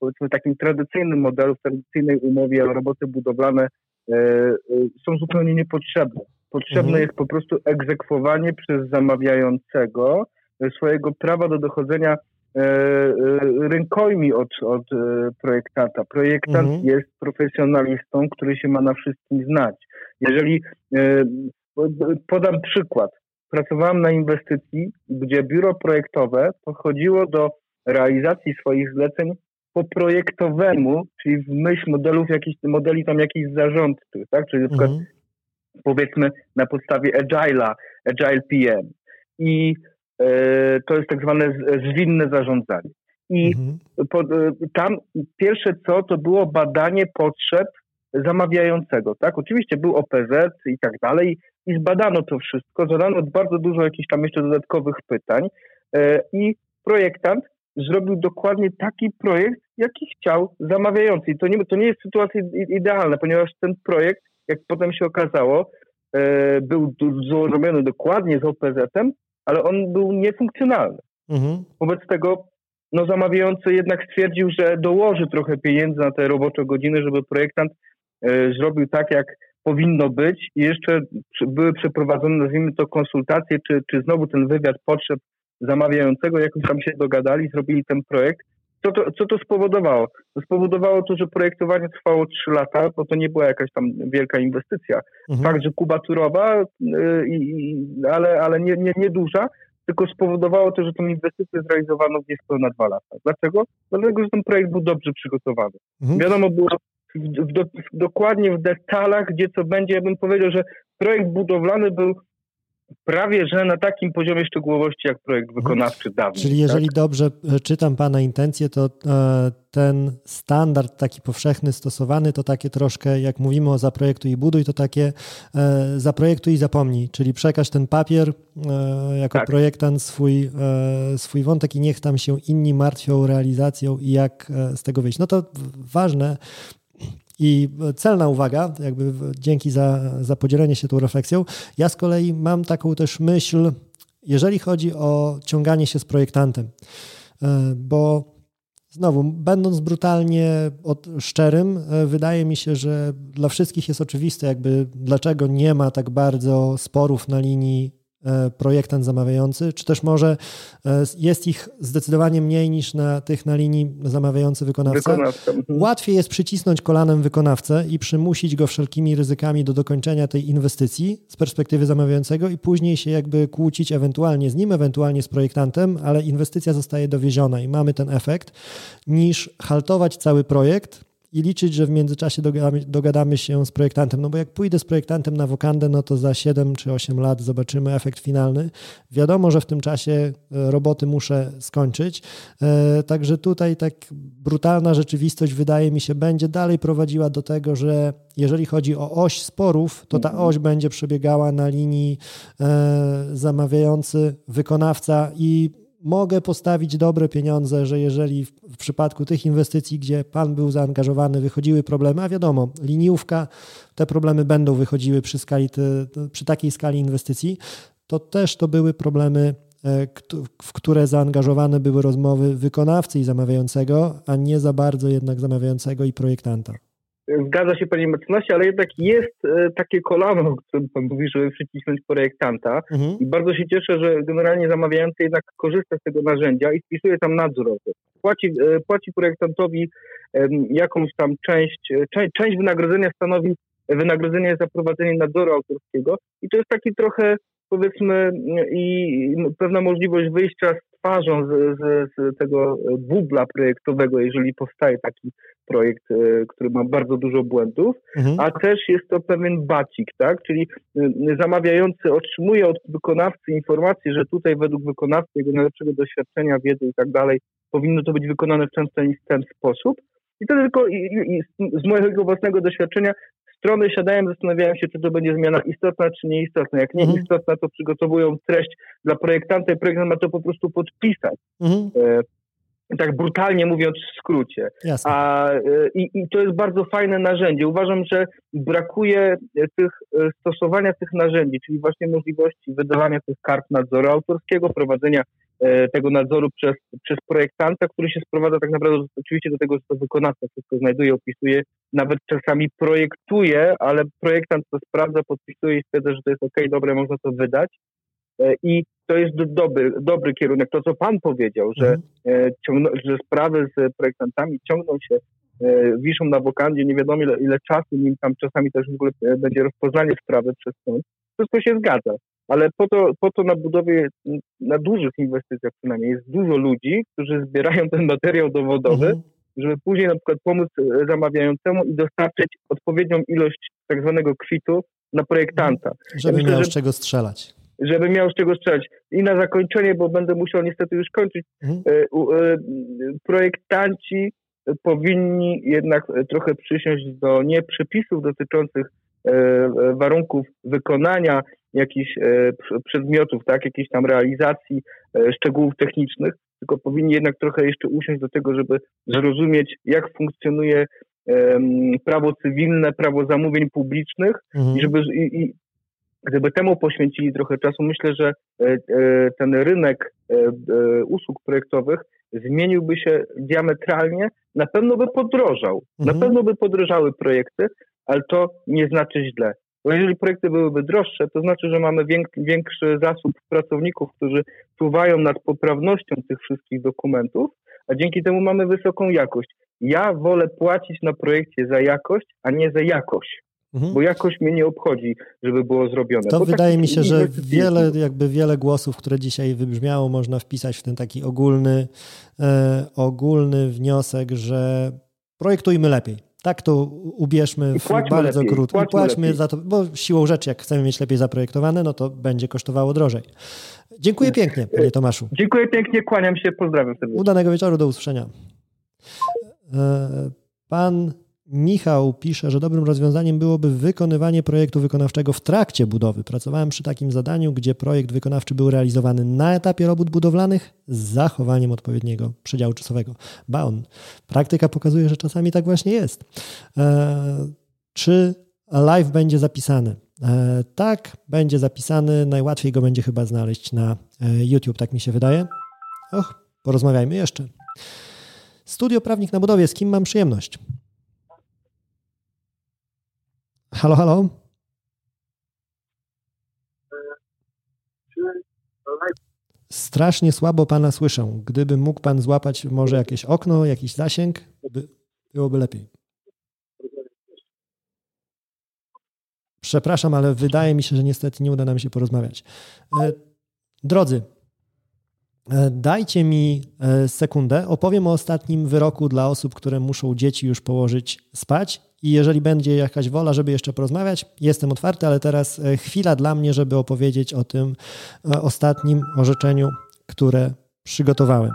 powiedzmy w takim tradycyjnym modelu, w tradycyjnej umowie o roboty budowlane e, e, są zupełnie niepotrzebne. Potrzebne mhm. jest po prostu egzekwowanie przez zamawiającego swojego prawa do dochodzenia rękojmi od, od projektanta. Projektant mhm. jest profesjonalistą, który się ma na wszystkim znać. Jeżeli podam przykład, pracowałem na inwestycji, gdzie biuro projektowe podchodziło do realizacji swoich zleceń po projektowemu, czyli w myśl modelów jakichś, modeli tam jakichś zarządczych, tak? Czyli na przykład mhm. powiedzmy na podstawie Agile'a, Agile PM. I e, to jest tak zwane zwinne zarządzanie. I mhm. po, tam pierwsze co to było badanie potrzeb zamawiającego, tak? Oczywiście był OPZ i tak dalej i zbadano to wszystko, zadano bardzo dużo jakichś tam jeszcze dodatkowych pytań i projektant zrobił dokładnie taki projekt, jaki chciał zamawiający. I to nie, to nie jest sytuacja idealna, ponieważ ten projekt, jak potem się okazało, e, był złożony dokładnie z OPZ-em, ale on był niefunkcjonalny. Mhm. Wobec tego no, zamawiający jednak stwierdził, że dołoży trochę pieniędzy na te robocze godziny, żeby projektant e, zrobił tak, jak powinno być i jeszcze były przeprowadzone, nazwijmy to, konsultacje, czy, czy znowu ten wywiad potrzeb zamawiającego, jakoś tam się dogadali, zrobili ten projekt. Co to, co to spowodowało? To spowodowało to, że projektowanie trwało 3 lata, bo to nie była jakaś tam wielka inwestycja. Mhm. Fakt, że kubaturowa, yy, ale, ale nie, nie, nie duża, tylko spowodowało to, że tą inwestycję zrealizowano w niespełna dwa lata. Dlaczego? Dlatego, że ten projekt był dobrze przygotowany. Mhm. Wiadomo było w, do, dokładnie w detalach, gdzie co będzie. Ja bym powiedział, że projekt budowlany był prawie że na takim poziomie szczegółowości jak projekt mhm. wykonawczy dawny. Czyli jeżeli tak? dobrze e, czytam Pana intencje, to e, ten standard taki powszechny stosowany to takie troszkę, jak mówimy o zaprojektuj i buduj, to takie e, zaprojektuj i zapomnij, czyli przekaż ten papier jako tak. projektant swój, swój wątek i niech tam się inni martwią realizacją i jak z tego wyjść. No to ważne, i celna uwaga, jakby dzięki za, za podzielenie się tą refleksją. Ja z kolei mam taką też myśl, jeżeli chodzi o ciąganie się z projektantem, e, bo znowu, będąc brutalnie od, szczerym, e, wydaje mi się, że dla wszystkich jest oczywiste, jakby dlaczego nie ma tak bardzo sporów na linii projektant zamawiający, czy też może e, jest ich zdecydowanie mniej niż na tych na linii zamawiający wykonawca. wykonawca. Mhm. Łatwiej jest przycisnąć kolanem wykonawcę i przymusić go wszelkimi ryzykami do dokończenia tej inwestycji z perspektywy zamawiającego i później się jakby kłócić ewentualnie z nim, ewentualnie z projektantem, ale inwestycja zostaje dowieziona i mamy ten efekt, niż haltować cały projekt i liczyć, że w międzyczasie dogadamy, dogadamy, się z projektantem. No bo jak pójdę z projektantem na wokandę, no to za 7 czy 8 lat zobaczymy efekt finalny. Wiadomo, że w tym czasie e, roboty muszę skończyć. E, także tutaj tak brutalna rzeczywistość wydaje mi się będzie dalej prowadziła do tego, że jeżeli chodzi o oś sporów, to ta mhm. oś będzie przebiegała na linii e, zamawiający, wykonawca i mogę postawić dobre pieniądze, że jeżeli w, w, przypadku tych inwestycji, gdzie pan był zaangażowany, wychodziły problemy, a wiadomo, liniówka, te problemy będą wychodziły przy, skali, przy takiej skali inwestycji, to też to były problemy, e, w które zaangażowane były rozmowy wykonawcy i zamawiającego, a nie za bardzo jednak zamawiającego i projektanta. Zgadza się panie mecenasie, ale jednak jest e, takie kolano, o którym pan mówi, żeby przycisnąć projektanta mhm. i bardzo się cieszę, że generalnie zamawiający jednak korzysta z tego narzędzia i wpisuje tam nadzorowy. Płaci, e, płaci projektantowi jakąś tam część, e, część, część wynagrodzenia stanowi wynagrodzenie za prowadzenie nadzoru autorskiego i to jest taki trochę powiedzmy i pewna możliwość wyjścia z twarzą z, z, z, tego bubla projektowego, jeżeli powstaje taki projekt, e, który ma bardzo dużo błędów, mhm. a też jest to pewien bacik, tak? Czyli e, zamawiający otrzymuje od wykonawcy informację, że tutaj według wykonawcy, jego najlepszego doświadczenia, wiedzy i tak dalej, powinno to być wykonane w ten, ten sposób. I to tylko i, i z mojego własnego doświadczenia strony siadają, zastanawiają się, czy to będzie zmiana istotna, czy nieistotna. Jak nie mhm. istotna, to przygotowują treść dla projektanta i projektant ma to po prostu podpisać. Mhm. E, tak brutalnie mówiąc w skrócie. A, e, i, I to jest bardzo fajne narzędzie. Uważam, że brakuje tych, e, stosowania tych narzędzi, czyli właśnie możliwości wydawania tych kart nadzoru autorskiego, prowadzenia E, tego nadzoru przez, przez projektanta, który się sprowadza tak naprawdę oczywiście do tego, że to wykonawca wszystko znajduje, opisuje, nawet czasami projektuje, ale projektant to sprawdza, podpisuje i stwierdza, że to jest ok, dobre, można to wydać. E, I to jest dobry, dobry kierunek. To, co Pan powiedział, że, mhm. E, ciągną, że sprawy z projektantami ciągną się, wiszą na wokandzie, nie wiadomo ile, ile czasu, nim tam czasami też w ogóle będzie rozpoznanie sprawy przez sąd. Wszystko się zgadza ale po to, po to na budowie, na dużych inwestycjach przynajmniej, jest dużo ludzi, którzy zbierają ten materiał dowodowy, mhm. żeby później na przykład pomóc e, zamawiającemu i dostarczyć odpowiednią ilość tak zwanego kwitu na projektanta. Żeby ja myślę, miał z czego strzelać. Żeby miał z czego strzelać. I na zakończenie, bo będę musiał niestety już kończyć, mhm. projektanci powinni jednak trochę przysiąść do nie przepisów dotyczących warunków wykonania jakichś przedmiotów, tak, jakiejś tam realizacji szczegółów technicznych, tylko powinni jednak trochę jeszcze usiąść do tego, żeby zrozumieć, jak funkcjonuje prawo cywilne, prawo zamówień publicznych mhm. i żeby i, i, gdyby temu poświęcili trochę czasu, myślę, że e, e, ten rynek e, usług projektowych zmieniłby się diametralnie, na pewno by podrożał, mhm. na pewno by podrożały projekty, ale to nie znaczy źle. Bo jeżeli projekty byłyby droższe, to znaczy, że mamy większy zasób pracowników, którzy czuwają nad poprawnością tych wszystkich dokumentów, a dzięki temu mamy wysoką jakość. Ja wolę płacić na projekcie za jakość, a nie za jakość. Mhm. Bo jakość mnie nie obchodzi, żeby było zrobione. To wydaje mi się, że wiele, jakby wiele głosów, które dzisiaj wybrzmiało, można wpisać w ten taki ogólny, e, ogólny wniosek, że projektujmy lepiej. Tak to ubierzmy w bardzo lepiej, krótko. Płaćmy lepiej. za to, bo siłą rzeczy, jak chcemy mieć lepiej zaprojektowane, no to będzie kosztowało drożej. Dziękuję pięknie, panie Tomaszu. Dziękuję pięknie, kłaniam się, pozdrawiam serdecznie. Udanego wieczoru, do usłyszenia. E, pan Michał pisze, że dobrym rozwiązaniem byłoby wykonywanie projektu wykonawczego w trakcie budowy. Pracowałem przy takim zadaniu, gdzie projekt wykonawczy był realizowany na etapie robót budowlanych z zachowaniem odpowiedniego przedziału czasowego. Baun. Praktyka pokazuje, że czasami tak właśnie jest. E, czy live będzie zapisany? E, tak, będzie zapisany. Najłatwiej go będzie chyba znaleźć na e, YouTube, tak mi się wydaje. Och, porozmawiajmy jeszcze. Studio Prawnik na Budowie, z kim mam przyjemność? Halo, halo? Strasznie słabo pana słyszę. Gdyby mógł pan złapać może jakieś okno, jakiś zasięg, by, byłoby lepiej. Przepraszam, ale wydaje mi się, że niestety nie uda nam się porozmawiać. E, drodzy, e, dajcie mi e, sekundę. Opowiem o ostatnim wyroku dla osób, które muszą dzieci już położyć spać i jeżeli będzie jakaś wola, żeby jeszcze porozmawiać, jestem otwarty, ale teraz e, chwila dla mnie, żeby opowiedzieć o tym e, ostatnim orzeczeniu, które przygotowałem.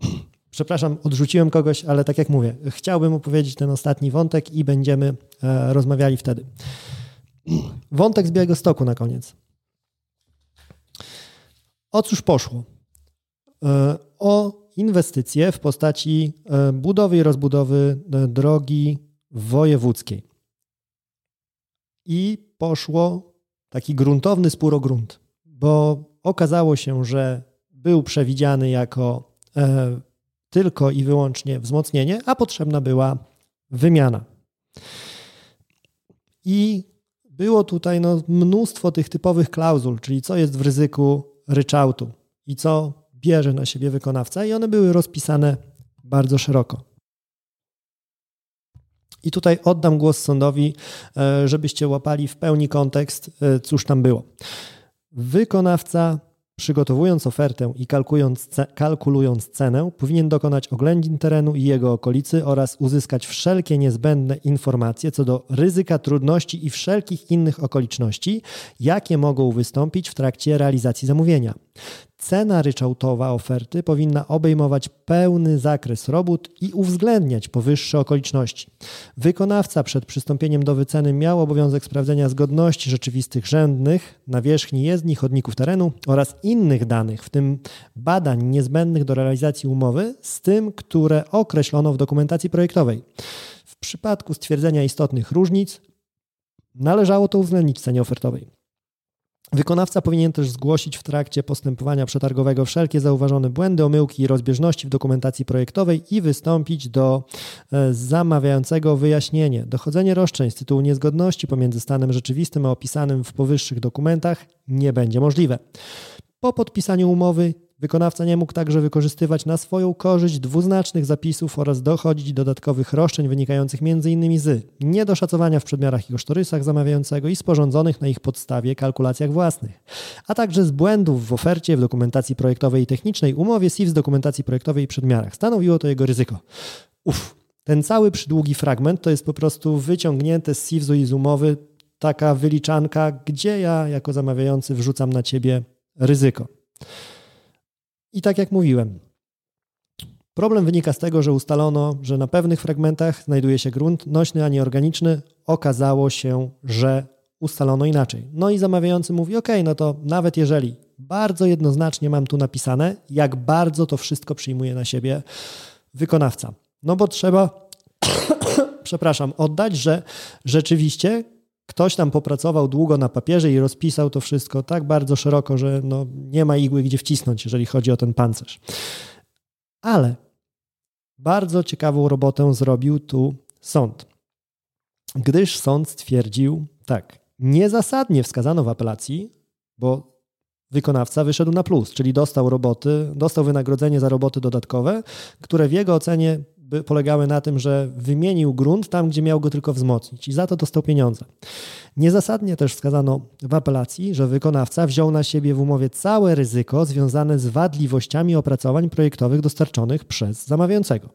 Przepraszam, odrzuciłem kogoś, ale tak jak mówię, chciałbym opowiedzieć ten ostatni wątek i będziemy e, rozmawiali wtedy. Wątek z Białego Stoku na koniec. O cóż poszło? O inwestycje w postaci e, budowy i rozbudowy e, drogi wojewódzkiej. I poszło taki gruntowny spór o grunt, bo okazało się, że był przewidziany jako e, tylko i wyłącznie wzmocnienie, a potrzebna była wymiana. I było tutaj no, mnóstwo tych typowych klauzul, czyli co jest w ryzyku ryczałtu i co bierze na siebie wykonawca i one były rozpisane bardzo szeroko. I tutaj oddam głos sądowi, e, żebyście łapali w pełni kontekst, e, cóż tam było. Wykonawca Przygotowując ofertę i kalkulując, kalkulując cenę, powinien dokonać oględzin terenu i jego okolicy oraz uzyskać wszelkie niezbędne informacje co do ryzyka, trudności i wszelkich innych okoliczności, jakie mogą wystąpić w trakcie realizacji zamówienia. Cena ryczałtowa oferty powinna obejmować pełny zakres robót i uwzględniać powyższe okoliczności. Wykonawca przed przystąpieniem do wyceny miał obowiązek sprawdzenia zgodności rzeczywistych rzędnych, nawierzchni jezdni, chodników terenu oraz innych danych, w tym badań niezbędnych do realizacji umowy, z tym, które określono w dokumentacji projektowej. W przypadku stwierdzenia istotnych różnic należało to uwzględnić w cenie ofertowej. Wykonawca powinien też zgłosić w trakcie postępowania przetargowego wszelkie zauważone błędy, omyłki i rozbieżności w dokumentacji projektowej i wystąpić do e, zamawiającego wyjaśnienie. Dochodzenie roszczeń z tytułu niezgodności pomiędzy stanem rzeczywistym a opisanym w powyższych dokumentach nie będzie możliwe. Po podpisaniu umowy Wykonawca nie mógł także wykorzystywać na swoją korzyść dwuznacznych zapisów oraz dochodzić dodatkowych roszczeń wynikających m.in. z niedoszacowania w przedmiarach i kosztorysach zamawiającego i sporządzonych na ich podstawie kalkulacjach własnych, a także z błędów w ofercie, w dokumentacji projektowej i technicznej, umowie SIF dokumentacji projektowej i przedmiarach. Stanowiło to jego ryzyko. Uff, ten cały przydługi fragment to jest po prostu wyciągnięte z SIFZ-u i z umowy taka wyliczanka, gdzie ja jako zamawiający wrzucam na ciebie ryzyko. I tak jak mówiłem, problem wynika z tego, że ustalono, że na pewnych fragmentach znajduje się grunt nośny, a nie organiczny. Okazało się, że ustalono inaczej. No i zamawiający mówi: OK, no to nawet jeżeli bardzo jednoznacznie mam tu napisane, jak bardzo to wszystko przyjmuje na siebie wykonawca. No bo trzeba, przepraszam, oddać, że rzeczywiście ktoś tam popracował długo na papierze i rozpisał to wszystko tak bardzo szeroko, że no nie ma igły gdzie wcisnąć, jeżeli chodzi o ten pancerz. Ale bardzo ciekawą robotę zrobił tu sąd, gdyż sąd stwierdził tak, niezasadnie wskazano w apelacji, bo wykonawca wyszedł na plus, czyli dostał roboty, dostał wynagrodzenie za roboty dodatkowe, które w jego ocenie polegały na tym, że wymienił grunt tam, gdzie miał go tylko wzmocnić i za to dostał pieniądze. Niezasadnie też wskazano w apelacji, że wykonawca wziął na siebie w umowie całe ryzyko związane z wadliwościami opracowań projektowych dostarczonych przez zamawiającego.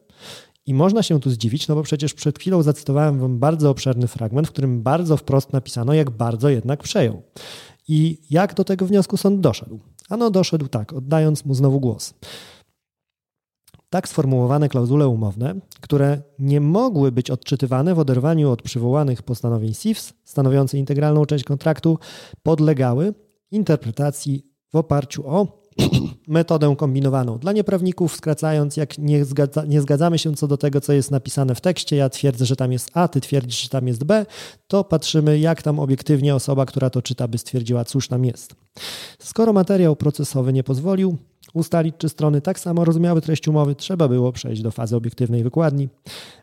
I można się tu zdziwić, no bo przecież przed chwilą zacytowałem Wam bardzo obszerny fragment, w którym bardzo wprost napisano, jak bardzo jednak przejął. I jak do tego wniosku sąd doszedł? Ano doszedł tak, oddając mu znowu głos. Tak sformułowane klauzule umowne, które nie mogły być odczytywane w oderwaniu od przywołanych postanowień SIFS, stanowiących integralną część kontraktu, podlegały interpretacji w oparciu o metodę kombinowaną. Dla nieprawników, skracając, jak nie, zgadza, nie, zgadzamy się co do tego, co jest napisane w tekście, ja twierdzę, że tam jest A, ty twierdzisz, że tam jest B, to patrzymy, jak tam obiektywnie osoba, która to czyta, by stwierdziła, cóż tam jest. Skoro materiał procesowy nie pozwolił ustalić, czy strony tak samo rozumiały treść umowy, trzeba było przejść do fazy obiektywnej wykładni.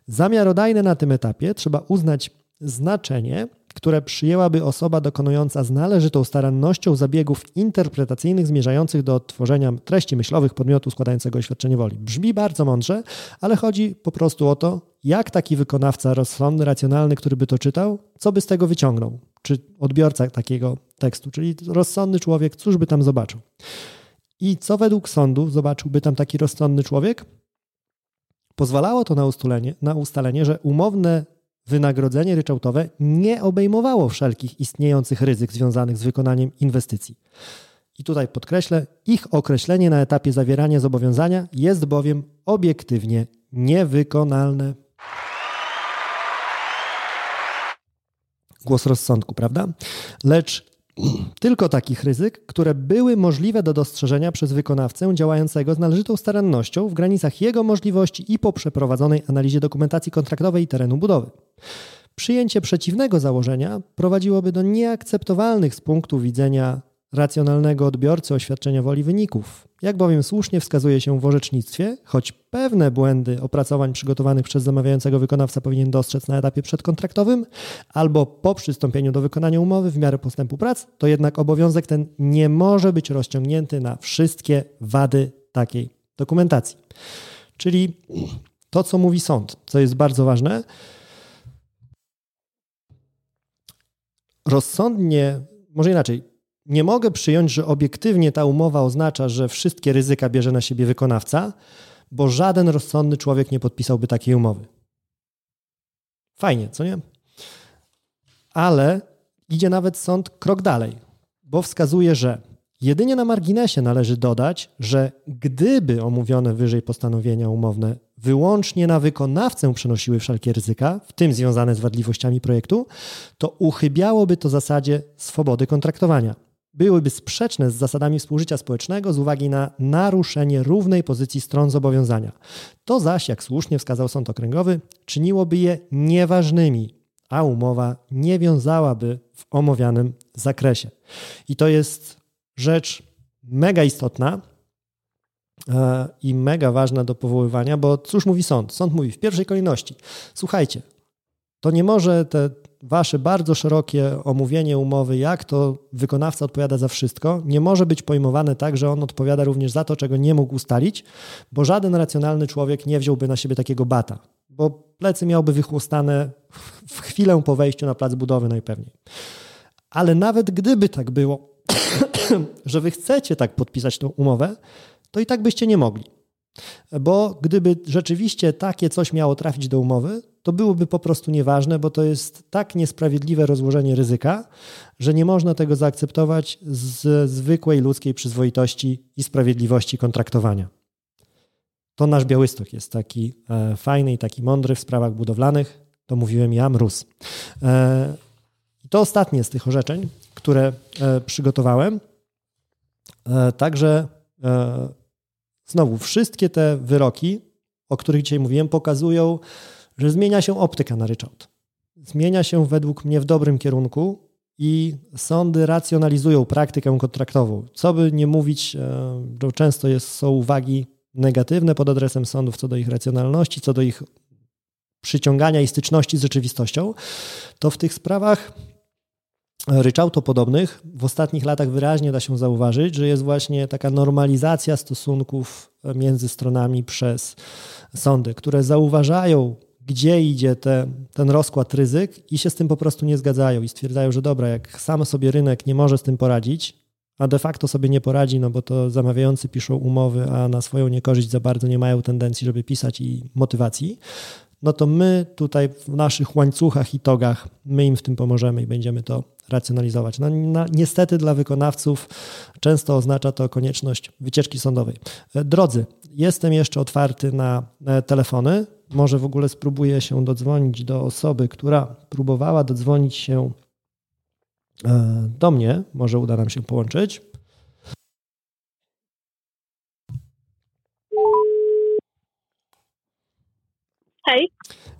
Za miarodajne na tym etapie trzeba uznać znaczenie, które przyjęłaby osoba dokonująca z należytą starannością zabiegów interpretacyjnych zmierzających do odtworzenia treści myślowych podmiotu składającego oświadczenie woli. Brzmi bardzo mądrze, ale chodzi po prostu o to, jak taki wykonawca rozsądny, racjonalny, który by to czytał, co by z tego wyciągnął, czy odbiorca takiego tekstu, czyli rozsądny człowiek, cóż by tam zobaczył. I co według sądu zobaczyłby tam taki rozsądny człowiek? Pozwalało to na ustalenie, na ustalenie, że umowne wynagrodzenie ryczałtowe nie obejmowało wszelkich istniejących ryzyk związanych z wykonaniem inwestycji. I tutaj podkreślę, ich określenie na etapie zawierania zobowiązania jest bowiem obiektywnie niewykonalne. Głos rozsądku, prawda? Lecz tylko takich ryzyk, które były możliwe do dostrzeżenia przez wykonawcę działającego z należytą starannością w granicach jego możliwości i po przeprowadzonej analizie dokumentacji kontraktowej i terenu budowy. Przyjęcie przeciwnego założenia prowadziłoby do nieakceptowalnych z punktu widzenia racjonalnego odbiorcy oświadczenia woli wyników. Jak bowiem słusznie wskazuje się w orzecznictwie, choć pewne błędy opracowań przygotowanych przez zamawiającego wykonawca powinien dostrzec na etapie przedkontraktowym albo po przystąpieniu do wykonania umowy w miarę postępu prac, to jednak obowiązek ten nie może być rozciągnięty na wszystkie wady takiej dokumentacji. Czyli to, co mówi sąd, co jest bardzo ważne, rozsądnie, może inaczej, nie mogę przyjąć, że obiektywnie ta umowa oznacza, że wszystkie ryzyka bierze na siebie wykonawca, bo żaden rozsądny człowiek nie podpisałby takiej umowy. Fajnie, co nie? Ale idzie nawet sąd krok dalej, bo wskazuje, że jedynie na marginesie należy dodać, że gdyby omówione wyżej postanowienia umowne wyłącznie na wykonawcę przenosiły wszelkie ryzyka, w tym związane z wadliwościami projektu, to uchybiałoby to zasadzie swobody kontraktowania byłyby sprzeczne z zasadami współżycia społecznego z uwagi na naruszenie równej pozycji stron zobowiązania. To zaś, jak słusznie wskazał Sąd Okręgowy, czyniłoby je nieważnymi, a umowa nie wiązałaby w omawianym zakresie. I to jest rzecz mega istotna e, i mega ważna do powoływania, bo cóż mówi sąd? Sąd mówi w pierwszej kolejności: słuchajcie, to nie może te wasze bardzo szerokie omówienie umowy, jak to wykonawca odpowiada za wszystko, nie może być pojmowane tak, że on odpowiada również za to, czego nie mógł ustalić, bo żaden racjonalny człowiek nie wziąłby na siebie takiego bata, bo plecy miałby wychłostane w chwilę po wejściu na plac budowy najpewniej. Ale nawet gdyby tak było, że wy chcecie tak podpisać tą umowę, to i tak byście nie mogli. Bo gdyby rzeczywiście takie coś miało trafić do umowy, to byłoby po prostu nieważne, bo to jest tak niesprawiedliwe rozłożenie ryzyka, że nie można tego zaakceptować z zwykłej ludzkiej przyzwoitości i sprawiedliwości kontraktowania. To nasz Białystok jest taki e, fajny i taki mądry w sprawach budowlanych. To mówiłem ja, Mróz. E, to ostatnie z tych orzeczeń, które e, przygotowałem. Także znowu, wszystkie te wyroki, o których dzisiaj mówiłem, pokazują, że zmienia się optyka na ryczałt. Zmienia się według mnie w dobrym kierunku i sądy racjonalizują praktykę kontraktową. Co by nie mówić, że często jest, są uwagi negatywne pod adresem sądów co do ich racjonalności, co do ich przyciągania i styczności z rzeczywistością, to w tych sprawach ryczałtopodobnych w ostatnich latach wyraźnie da się zauważyć, że jest właśnie taka normalizacja stosunków między stronami przez sądy, które zauważają, gdzie idzie te, ten rozkład ryzyk i się z tym po prostu nie zgadzają i stwierdzają, że dobra, jak sam sobie rynek nie może z tym poradzić, a de facto sobie nie poradzi, no bo to zamawiający piszą umowy, a na swoją niekorzyść za bardzo nie mają tendencji, żeby pisać i motywacji, no to my tutaj w naszych łańcuchach i togach, my im w tym pomożemy i będziemy to racjonalizować. No, niestety dla wykonawców często oznacza to konieczność wycieczki sądowej. E, drodzy, jestem jeszcze otwarty na telefony. Może w ogóle spróbuję się dodzwonić do osoby, która próbowała dodzwonić się E, do mnie. Może uda nam się połączyć. Hej.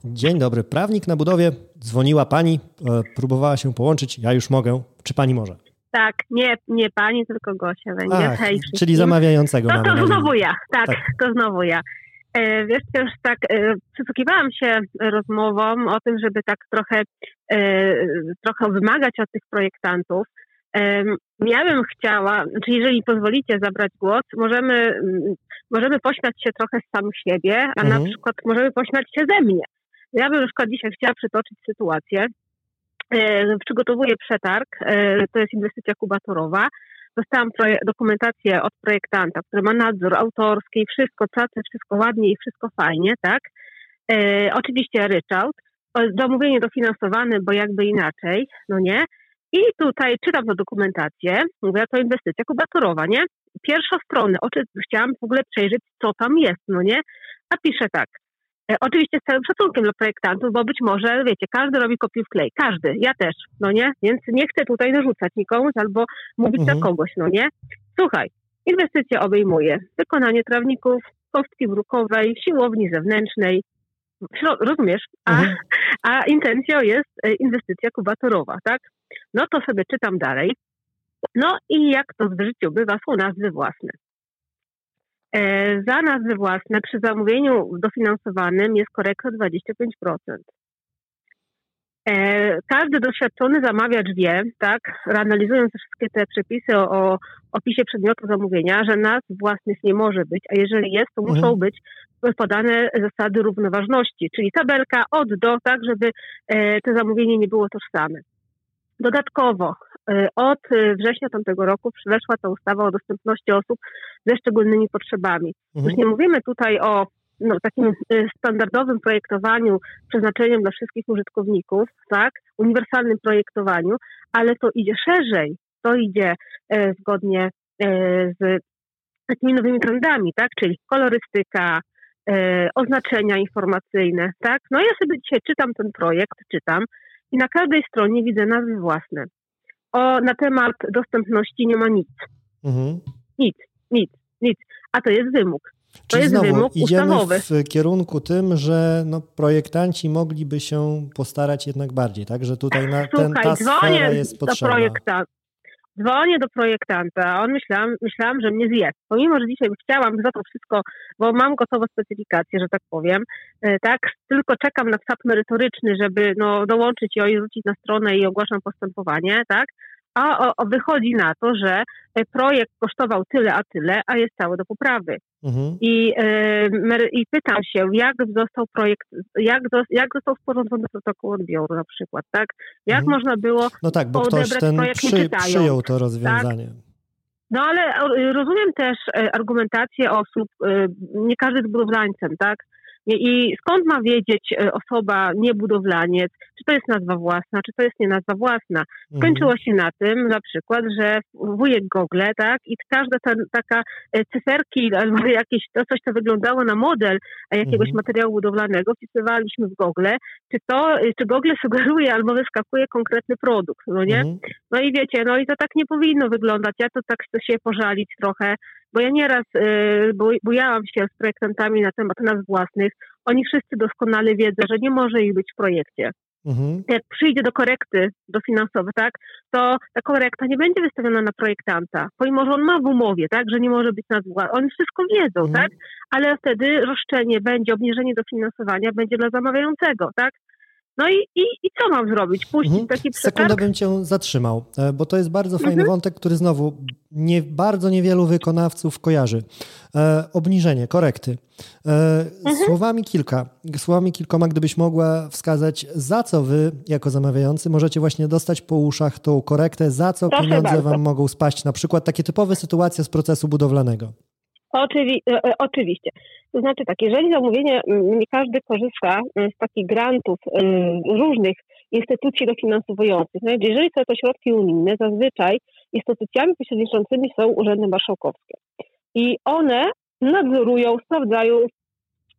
Dzień dobry. Prawnik na budowie. Dzwoniła pani, e, próbowała się połączyć. Ja już mogę. Czy pani może? Tak, nie, nie pani, tylko Gosia będzie. Ach, Hej. Czyli zamawiającego. No to znowu ja, tak, tak, to znowu ja. E, wiesz, też tak e, przysłuchiwałam się rozmowom o tym, żeby tak trochę, e, trochę wymagać od tych projektantów. Ja bym chciała, czy jeżeli pozwolicie zabrać głos, możemy, możemy pośmiać się trochę z samych siebie, a mhm. na przykład możemy pośmiać się ze mnie. Ja bym na przykład dzisiaj chciała przytoczyć sytuację. Przygotowuję przetarg, to jest inwestycja kubatorowa dostałam dokumentację od projektanta, który ma nadzór autorski, wszystko, pracę, wszystko ładnie i wszystko fajnie, tak? E, oczywiście ryczałt, zamówienie dofinansowane, bo jakby inaczej, no nie? I tutaj czytam tę dokumentację, mówię, to inwestycja kubatorowa, nie? Pierwsza strona, oczy, chciałam w ogóle przejrzeć, co tam jest, no nie? A pisze tak, E, oczywiście z całym szacunkiem dla projektantów, bo być może, wiecie, każdy robi kopiuj w klej, każdy, ja też, no nie? Więc nie chcę tutaj narzucać nikomuś albo mówić mhm. za kogoś, no nie? Słuchaj, inwestycja obejmuje wykonanie trawników, kostki brukowej, siłowni zewnętrznej, rozumiesz? A, mhm. a intencją jest e, inwestycja kubatorowa, tak? No to sobie czytam dalej. No i jak to w życiu bywa, są nazwy własne. E, za nazwy własne przy zamówieniu dofinansowanym jest korekta 25%. E, każdy doświadczony zamawiacz wie, tak, analizując wszystkie te przepisy o, o opisie przedmiotu zamówienia, że nazw własnych nie może być, a jeżeli jest, to muszą mhm. być podane zasady równoważności, czyli tabelka od do, tak, żeby e, to zamówienie nie było tożsame. Dodatkowo Y, od y, września tamtego roku weszła ta ustawa o dostępności osób ze szczególnymi potrzebami. Mhm. Już nie mówimy tutaj o no, takim y, standardowym projektowaniu przeznaczeniem dla wszystkich użytkowników, tak, uniwersalnym projektowaniu, ale to idzie szerzej, to idzie e, zgodnie e, z takimi nowymi trendami, tak, czyli kolorystyka, e, oznaczenia informacyjne, tak. No ja sobie dzisiaj czytam ten projekt, czytam i na każdej stronie widzę nazwy własne o, na temat dostępności nie ma nic. Mhm. Nic, nic, nic. A to jest wymóg. To Czyli jest znowu wymóg idziemy ustawowy. w kierunku tym, że no, projektanci mogliby się postarać jednak bardziej, tak? Że tutaj na, ten, ta sfera jest potrzebna. Do projekta, dzwonię do projektanta, on myślałam, myślałam, że mnie zje. Pomimo, że dzisiaj chciałam za to wszystko, bo mam gotową specyfikację, że tak powiem, e, tak, tylko czekam na wsad merytoryczny, żeby no, dołączyć ją i rzucić na stronę i ogłaszam postępowanie, tak, a o, wychodzi na to, że e, projekt kosztował tyle, a tyle, a jest cały do poprawy. Mhm. I, y, I pytam się, jak został projekt, jak, do, jak został sporządzony protokół odbioru na przykład, tak? Jak mhm. można było No tak, bo ktoś ten przy, przyjął to rozwiązanie. Tak? No ale rozumiem też argumentację osób, nie każdy jest budowlańcem, tak? I skąd ma wiedzieć e, osoba niebudowlaniec, czy to jest nazwa własna, czy to jest nie nazwa własna? Mhm. Skończyło się na tym na przykład, że wujek Google, tak, i każda ta, taka e, cyferki albo jakieś to coś, co wyglądało na model jakiegoś mhm. materiału budowlanego, wpisywaliśmy w Google, czy to, e, czy Google sugeruje albo wyskakuje konkretny produkt, no nie? Mhm. No i wiecie, no i to tak nie powinno wyglądać. Ja to tak chcę się pożalić trochę, bo ja nieraz y, bujałam się z projektantami na temat nazw własnych. Oni wszyscy doskonale wiedzą, że nie może ich być w projekcie. Mhm. Jak przyjdzie do korekty dofinansowej, tak, to ta korekta nie będzie wystawiona na projektanta, pomimo, że on ma w umowie, tak, że nie może być nazwa. Oni wszystko wiedzą, mhm. tak, ale wtedy roszczenie będzie, obniżenie dofinansowania będzie dla zamawiającego, tak. No i, i, i co mam zrobić? Puścić mhm. taki przetarg? Sekundę bym cię zatrzymał, e, bo to jest bardzo fajny mhm. wątek, który znowu nie, bardzo niewielu wykonawców kojarzy. E, obniżenie, korekty. E, mhm. Słowami kilka, słowami kilkoma, gdybyś mogła wskazać, za co wy, jako zamawiający, możecie właśnie dostać po uszach tą korektę, za co Proszę pieniądze bardzo. wam mogą spaść. Na przykład takie typowe sytuacje z procesu budowlanego. Oczywi e, e, oczywiście. To znaczy tak, jeżeli zamówienie, nie każdy korzysta z takich grantów różnych instytucji dofinansowujących. Jeżeli są to środki unijne, zazwyczaj instytucjami pośredniczącymi są urzędy marszałkowskie. I one nadzorują, sprawdzają,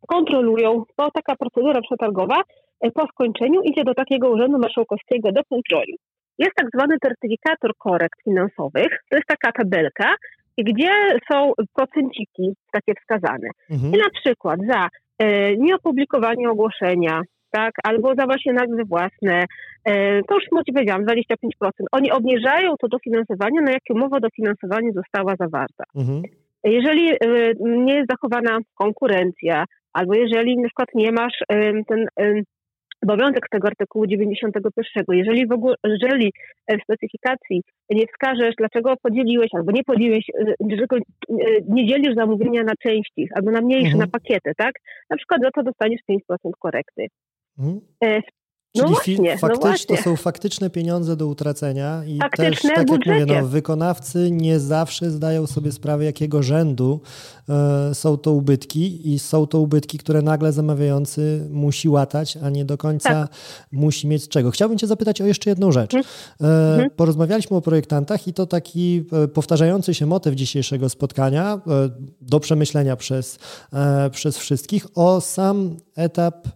kontrolują. To taka procedura przetargowa e, po skończeniu idzie do takiego urzędu marszałkowskiego do kontroli. Jest tak zwany certyfikator korekt finansowych. To jest taka tabelka, gdzie są procenciki takie wskazane. Mhm. I na przykład za e, nieopublikowanie ogłoszenia, tak, albo za właśnie nazwy własne, e, to już ci powiedziałam, 25%. Oni obniżają to dofinansowanie, na jakie umowa dofinansowania została zawarta. Mhm. Jeżeli e, nie jest zachowana konkurencja, albo jeżeli na przykład nie masz ten obowiązek tego artykułu 91. Jeżeli w ogóle, jeżeli w specyfikacji nie wskażesz, dlaczego podzieliłeś albo nie podzieliłeś, e, dlaczego e, nie dzielisz zamówienia na części albo na mniejsze, mhm. na pakiety, tak? Na przykład za to dostaniesz 5% korekty. Mhm. No Czyli właśnie, no faktycznie, no to są faktyczne pieniądze do utracenia i faktyczne też, tak jak mówię, no, wykonawcy nie zawsze zdają sobie sprawę, jakiego rzędu e, są to ubytki i są to ubytki, które nagle zamawiający musi łatać, a nie do końca tak. musi mieć czego. Chciałbym cię zapytać o jeszcze jedną rzecz. Mhm. E, mhm. porozmawialiśmy o projektantach i to taki e, powtarzający się motyw dzisiejszego spotkania do przemyślenia przez, przez wszystkich o sam etap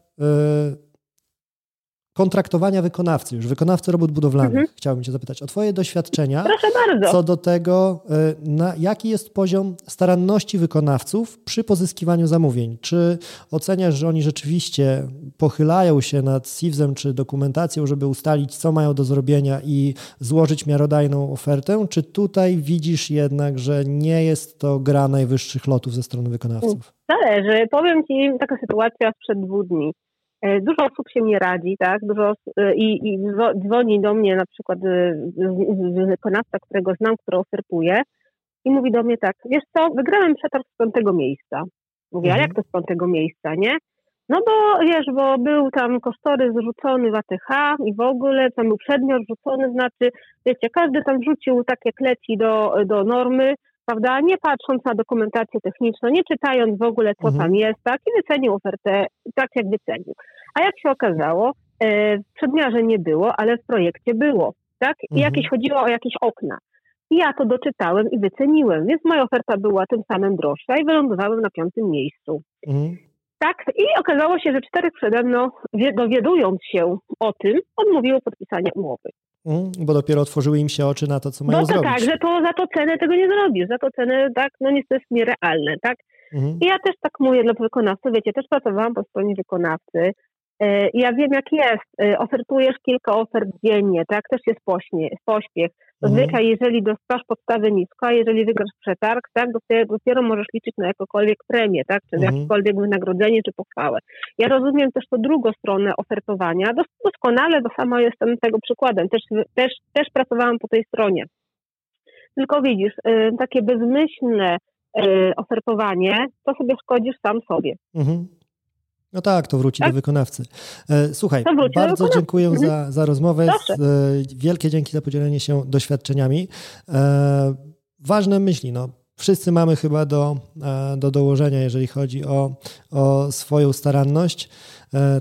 kontraktowania wykonawcy, już wykonawcy robót budowlanych. Mhm. Chciałbym Cię zapytać o Twoje doświadczenia. Proszę bardzo. Co do tego, y, na jaki jest poziom staranności wykonawców przy pozyskiwaniu zamówień? Czy oceniasz, że oni rzeczywiście pochylają się nad SIWZ-em czy dokumentacją, żeby ustalić, co mają do zrobienia i złożyć miarodajną ofertę? Czy tutaj widzisz jednak, że nie jest to gra najwyższych lotów ze strony wykonawców? Zależy. Powiem Ci taka sytuacja sprzed dwóch dni. E, dużo osób się nie radzi, tak? Dużo, e, i, i dzwoni do mnie na przykład e, wykonawca, którego znam, który ofertuje i mówi do mnie tak, wiesz co, wygrałem przetarg z piątego miejsca. Mówię, mhm. a jak to z piątego miejsca, nie? No bo wiesz, bo był tam kosztorys zrzucony w ATH i w ogóle tam był przedmiot rzucony, znaczy, wiecie, każdy tam wrzucił tak jak leci do, do normy, prawda, nie patrząc na dokumentację techniczną, nie czytając w ogóle, co mhm. tam jest, tak, i wycenił ofertę tak, jak wycenił. A jak się okazało, e, w przedmiarze nie było, ale w projekcie było, tak, i mhm. jakieś chodziło o jakieś okna. I ja to doczytałem i wyceniłem, więc moja oferta była tym samym droższa i wylądowałem na piątym miejscu. Mhm. Tak, i okazało się, że czterech przede mną, dowiadując się o tym, odmówiło podpisania umowy. Mm, bo dopiero otworzyły im się oczy na to, co mają no to zrobić. tak, że to za to cenę tego nie zrobisz, za to cenę, tak, no niestety jest nierealne, tak. Mhm. I ja też tak mówię dla wykonawcy, wiecie, też pracowałam po stronie wykonawcy, E, ja wiem, jak jest. E, ofertujesz kilka ofert dziennie, tak? Też jest pośnie, pośpiech. Zazwyczaj, mhm. jeżeli dostasz podstawę nisko, a jeżeli wygrasz przetarg, tak, dopiero, dopiero możesz liczyć na jakąkolwiek premię, tak? Czy mhm. jakiekolwiek wynagrodzenie, czy pochwałę. Ja rozumiem też to drugą stronę ofertowania doskonale, bo sama jestem tego przykładem. Też, też, też pracowałam po tej stronie. Tylko widzisz, e, takie bezmyślne ofertowanie, to sobie szkodzisz sam sobie. Mhm. No tak, to wróci tak? do wykonawcy. E, słuchaj, bardzo dziękuję mhm. za, za rozmowę. E, wielkie dzięki za podzielenie się doświadczeniami. E, ważne myśli, no. wszyscy mamy chyba do, do dołożenia, jeżeli chodzi o, o swoją staranność.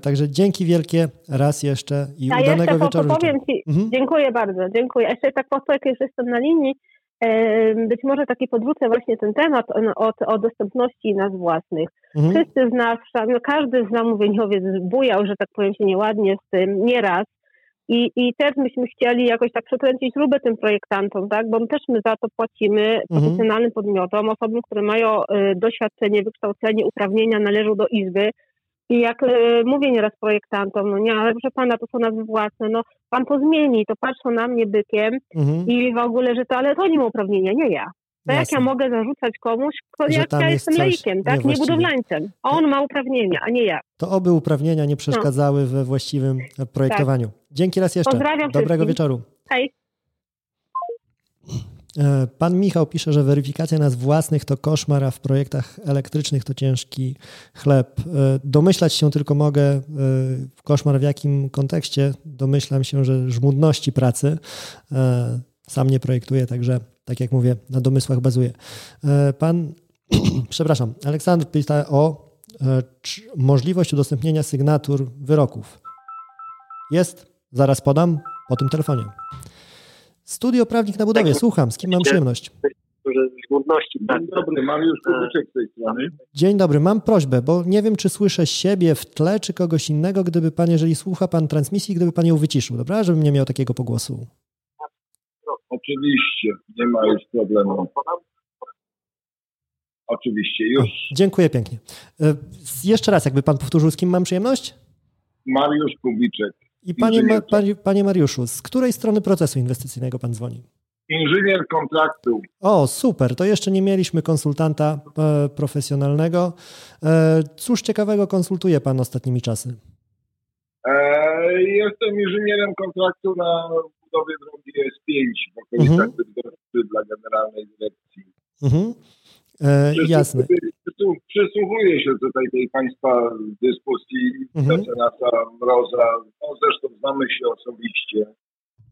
Także dzięki wielkie raz jeszcze i A udanego jeszcze wieczoru. powiem Ci, mhm. dziękuję bardzo, dziękuję. Jeszcze tak po jak już jestem na linii, być może taki podwrócę właśnie ten temat o, o dostępności nas własnych. Mhm. Wszyscy z nas, no każdy zamówieniowiec bujał, że tak powiem się nieładnie z tym, nieraz. I, I też myśmy chcieli jakoś tak przekręcić śrubę tym projektantom, tak? Bo my też my za to płacimy mhm. profesjonalnym podmiotom, osobom, które mają y, doświadczenie, wykształcenie, uprawnienia, należą do izby. I jak y, mówię nieraz projektantom, no nie, ale proszę pana, to są nazwy własne, no pan to zmieni, to patrzą na mnie bykiem mhm. i w ogóle, że to, ale to nie ma uprawnienia, nie ja. To jak ja mogę zarzucać komuś, jak ja jestem laikiem, tak? Nie budowlańcem. On ma uprawnienia, a nie ja. To oby uprawnienia nie przeszkadzały no. we właściwym projektowaniu. Tak. Dzięki raz jeszcze. Pozdrawiam Dobrego wszystkim. wieczoru. Hej. E, pan Michał pisze, że weryfikacja nas własnych to koszmar, a w projektach elektrycznych to ciężki chleb. E, domyślać się tylko mogę, e, koszmar w jakim kontekście. Domyślam się, że żmudności pracy. Sam nie projektuję, także tak jak mówię, na domysłach bazuję. Pan, przepraszam, Aleksander pyta o możliwość udostępnienia sygnatur wyroków. Jest, zaraz podam po tym telefonie. Studio Prawnik na Budowie, słucham, z kim mam przyjemność? Dzień dobry, Mariusz Kubyczek z tej strony. Dzień dobry, mam prośbę, bo nie wiem, czy słyszę siebie w tle, czy kogoś innego, gdyby pan, jeżeli słucha pan transmisji, gdyby pan ją wyciszył, dobra? Żebym nie miał takiego pogłosu. Oczywiście, nie ma już problemu. Oczywiście, już. O, dziękuję pięknie. E, jeszcze raz, jakby pan powtórzył, z kim mam przyjemność? Mariusz Kubiczek. I panie, Ma, panie, panie Mariuszu, z której strony procesu inwestycyjnego pan dzwoni? Inżynier kontraktu. O, super. To jeszcze nie mieliśmy konsultanta e, profesjonalnego. E, cóż ciekawego konsultuje pan ostatnimi czasy? E, jestem inżynierem kontraktu na budowie drogi S5 w okolicach mhm. dla Generalnej Dyrekcji. Mhm. E, jasne. Przysłuchuję się tutaj tej Państwa dyskusji mhm. mecenasa Mroza. No, zresztą znamy się osobiście.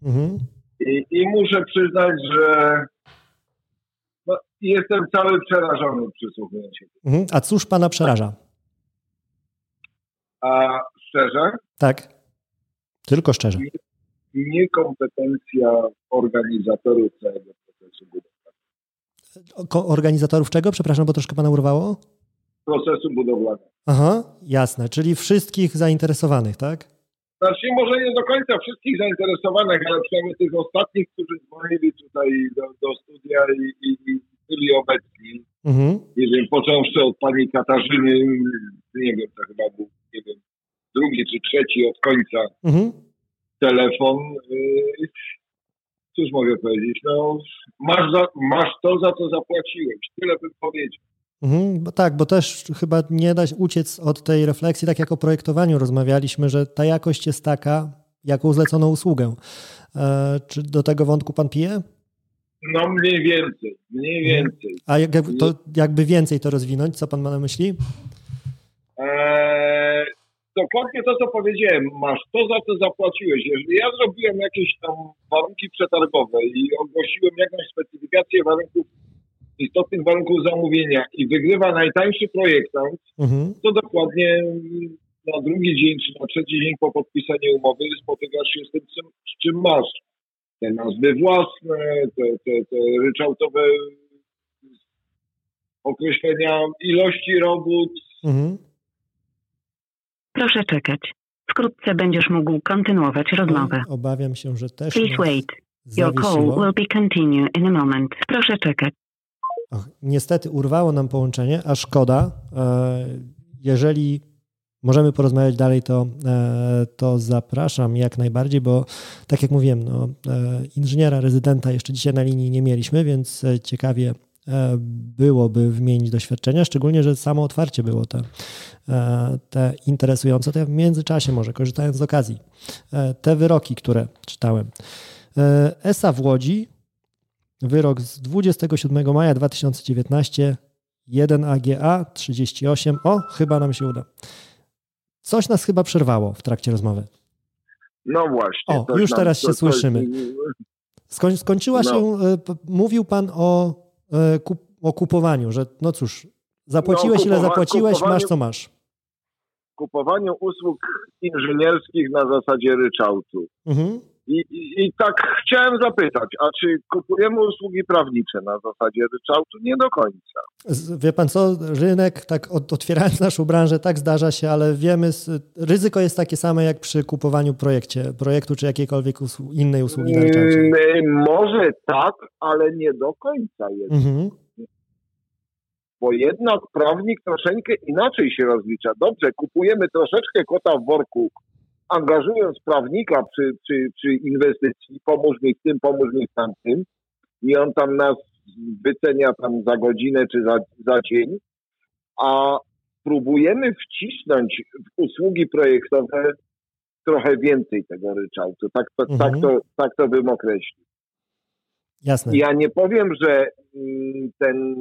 Mhm. I, I, muszę przyznać, że no, jestem cały przerażony przysłuchując się. Mhm. A cóż Pana przeraża? A szczerze? Tak. Tylko szczerze. Niekompetencja organizatorów całego procesu budowy organizatorów czego? Przepraszam, bo troszkę pana urwało. Procesu budowlanego. Aha, jasne, czyli wszystkich zainteresowanych, tak? Znaczy może nie do końca wszystkich zainteresowanych, ale przynajmniej tych ostatnich, którzy dzwonili tutaj do, do studia i, i, i byli obecni. Mhm. Nie wiem, począwszy od pani Katarzyny, nie wiem, to chyba był, nie wiem, drugi czy trzeci od końca mhm. telefon. Cóż mogę powiedzieć, no masz, za, masz to, za co zapłaciłeś. Tyle bym powiedział. Mhm, bo tak, bo też chyba nie da się uciec od tej refleksji, tak jak o projektowaniu rozmawialiśmy, że ta jakość jest taka, jaką zlecono usługę. E, czy do tego wątku pan pije? No mniej więcej, mniej mhm. więcej. A jak, to, jakby więcej to rozwinąć, co pan ma na myśli? Eee, dokładnie to, co powiedziałem. Masz to, za co zapłaciłeś. Jeżeli ja zrobiłem jakieś tam warunki przetargowe i ogłosiłem jakąś specyfikację warunków, istotnych warunków zamówienia i wygrywa najtańszy projektant, mhm. to dokładnie na drugi dzień czy na trzeci dzień po podpisaniu umowy spotykasz się z tym, z czym masz. Te nazwy własne, te, te, te ryczałtowe określenia ilości robót, mhm. Proszę czekać. Wkrótce będziesz mógł kontynuować rozmowę. Obawiam się, że też. Please wait. Your call will be continued in a moment. Proszę czekać. Och, niestety urwało nam połączenie, a szkoda. E, jeżeli możemy porozmawiać dalej, to, e, to zapraszam jak najbardziej, bo tak jak mówiłem, no, e, inżyniera, rezydenta jeszcze dzisiaj na linii nie mieliśmy, więc ciekawie byłoby wymienić doświadczenia, szczególnie, że samo otwarcie było te, e, te interesujące. To ja w międzyczasie może, korzystając z okazji, e, te wyroki, które czytałem. ESA w Łodzi, wyrok z 27 maja 2019, 1 AGA 38. O, chyba nam się uda. Coś nas chyba przerwało w trakcie rozmowy. No właśnie. O, już teraz się słyszymy. Skończyła no. się, mówił Pan o E, o kupowaniu, że no cóż, zapłaciłeś no, ile zapłaciłeś, masz co masz. Kupowaniu usług inżynierskich na zasadzie ryczałtu. Mhm. I, i, I, tak chciałem zapytać, a czy kupujemy usługi prawnicze na zasadzie ryczałtu? Nie do końca. Wie pan co, rynek, tak otwierając naszą branżę, tak zdarza się, ale wiemy, ryzyko jest takie same jak przy kupowaniu projekcie, projektu czy jakiejkolwiek innej usługi na ryczałcie. Mm, może tak, ale nie do końca jest. Mhm. Bo jednak prawnik troszeczkę inaczej się rozlicza. Dobrze, kupujemy troszeczkę kota w worku, angażując prawnika przy, przy, przy inwestycji, pomóż mi w tym, pomóż mi w tamtym, i on tam nas wycenia tam za godzinę czy za, za dzień, a próbujemy wcisnąć w usługi projektowe trochę więcej tego ryczałtu. Tak to, tak mhm. tak to, tak to bym określił. Jasne. Ja nie powiem, że mm, ten